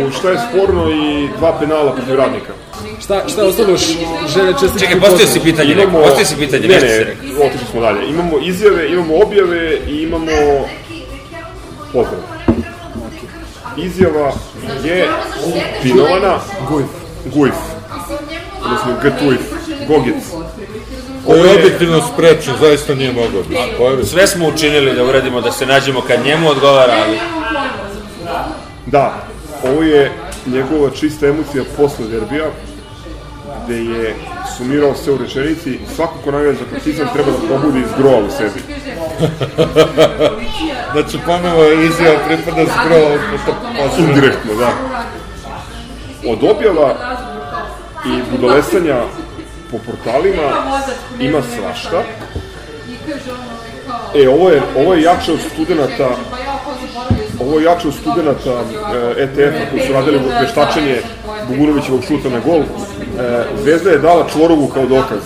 u šta je sporno i dva penala protiv radnika. Šta, šta je ostalo još želje čestitke? Čekaj, postavio si pitanje, neko, postavio si pitanje, ne, ne, rekao. otišli smo dalje. Imamo izjave, imamo objave i imamo pozdrav. Izjava je Pinovana Gujf. Gujf. Odnosno Gtuif. Gogic. Ovo je je- objektivno sprečen, zaista nije mogao biti. Pojavi. Sve smo učinili da uradimo da se nađemo kad njemu odgovara, ali Da, ovo je njegova čista emocija posle derbija, gde je sumirao sve u rečenici, svako ko navija za partizan treba da probudi iz groa u sebi. Znači, ponovo je izjava pripada skrovo posle. Indirektno, da. Od objava i budolesanja po portalima ima svašta. E, ovo je, ovo je jače od studenta ovo je jače od studenta e, ETF-a koji su radili veštačenje Bugunovićevog šuta na gol. E, Zvezda je dala čvorovu kao dokaz.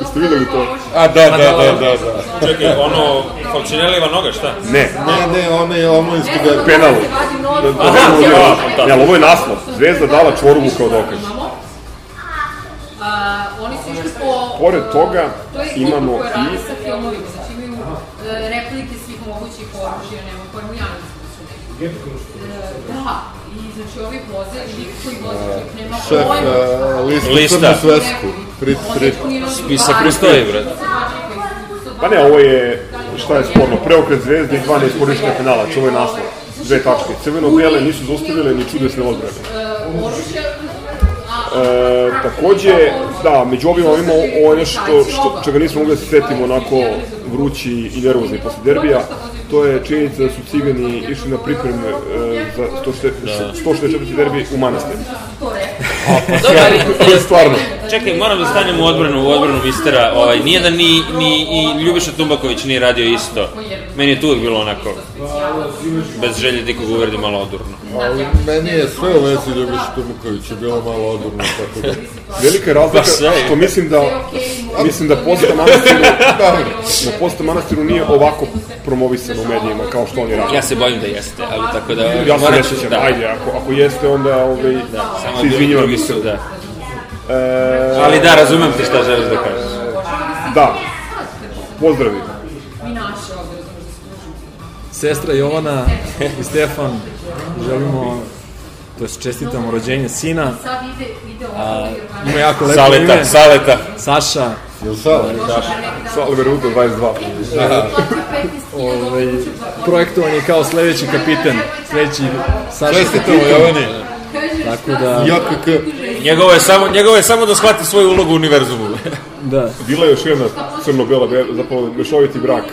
Jeste videli to? A, da, da, da, da, da. čekaj, ono, Falcinelliva noga, šta? Ne, Ne, ne, ono je omlinski derbi. penal. Aha, Aha, da. ne, ali ovo je naslov. Zvezda dala čvorovu kao dokaz. Oni su išli po... Pored toga To je imamo koji radi i sa filmovima, znači imaju e, replike svih mogućih oružja, nema pojma, ja mislim da su neki. E, Da, i znači ovi voze, i lik koji voze, čovjek nema Šef, pojma. a, lista, svesku. Prit, prit. Spisak pristoji, brate. Pa ne, ovo je, šta je sporno, preokret zvezde i dva neiskorišćena penala, je naslov. Dve tačke. Crveno-bele nisu zaustavile ni čudesne odbrane. E, takođe, da, među ovima imamo ovo je nešto što, čega nismo mogli da se setimo onako vrući i nervozni posle derbija. To je činjenica da su cigani išli na pripreme e, za 164. derbi u manastir. To je stvarno. čekaj, moram da stanem u odbranu, u odbranu mistera. Ovaj, nije da ni, ni i Ljubiša Tumbaković nije radio isto. Meni je tu uvijek bilo onako, bez želje da ikog uvredi malo odurno. Ali meni je sve u vezi Ljubiša Tumukovića bilo malo odurno, tako da... Velika je razlika Pa što mislim da mislim da posta manastiru da posta manastiru nije ovako promovisano u medijima kao što oni rade. Ja se bojim da jeste, ali tako da... Ja se ne da, ajde, ako, ako jeste, onda ovaj, Samo se izvinjavam. drugi su, da. E, Ali da, razumem ti šta želiš da kažeš. da, pozdravi. Sestra Jovana i Stefan, želimo, to je čestitamo rođenje sina. Sad ide, ide A, ima jako lepo Saleta, ime. saleta. Saša, Jel sad? Salve Ruto 22. ovaj, projektovan je kao sledeći kapiten, sledeći Saša Čestitamo. Jovani. Tako da, JKK. Njegovo je samo, njegovo je samo da shvati svoju ulogu u univerzumu. da, Bila je još jedna crno-bela, zapravo mešoviti brak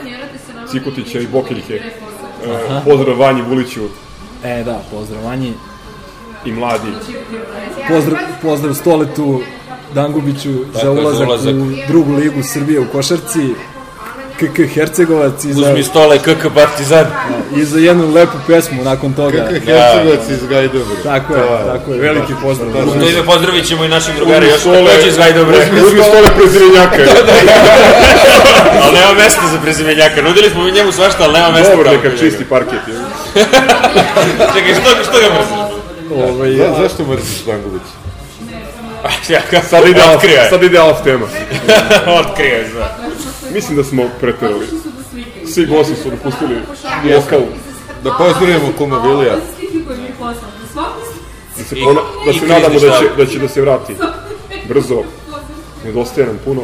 Cikotića i Bokeljke. Pozdrav Vanji Vuliću e da, pozdrav Vanji. i mladi. Pozdrav, pozdrav Stoletu Dangubiću za Tako za ulazak, ulazak. u drugu ligu Srbije u košarci. KK Hercegovac i za, Uzmi stole KK Partizan. i za jednu lepu pesmu nakon toga. KK Hercegovac iz Gajdobra. Tako je, tako je, veliki pozdrav. U to ime pozdravit ćemo i naših drugara još takođe iz Gajdobre. Uzmi stole prezimenjaka. ali nema mesta za prezimenjaka. Nudili smo mi njemu svašta, ali nema mesta. Dobro, neka čisti parket. Čekaj, što, što ga mrziš? Ovaj, Za, zašto mrziš Dangubić? Ja, Sad ide, off, sad ide off tema. Otkrije, zna. Mislim da smo preterali. Svi gosti su dopustili lokal Da pozdravimo kuma Vilija. Svaku da se, I- ona, da se nadamo da će, da će da se vrati brzo. Nedostaje nam puno.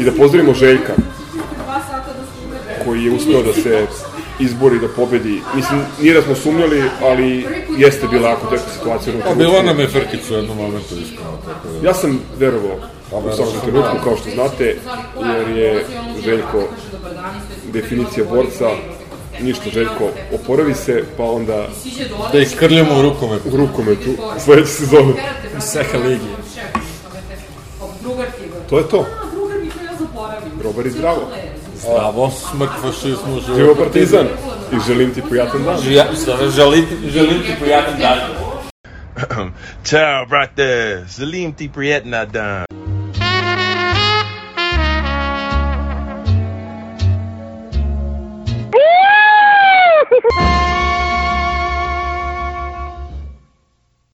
I da pozdravimo Željka, da koji je uspeo da se izbori, da pobedi. Mislim, nije da smo sumnjali, ali jeste bila jako teška situacija. A trenutku. nam je Frkić u jednom momentu iskreno. da. Ja sam verovao u svakom trenutku, kao što znate, jer je Željko definicija borca ništa Željko, oporavi se, pa onda Da ih krljamo u rukometu. u rukometu sledeće sezone. Seha ligi. To je to. Dobar i zdravo. Zdravo. Smrt fašizmu, Živo živo Partizan i želim ti prijatan dan. Ja, sada želim, želim ti prijatan dan. Ciao, brate. Salim ti prijetna dan.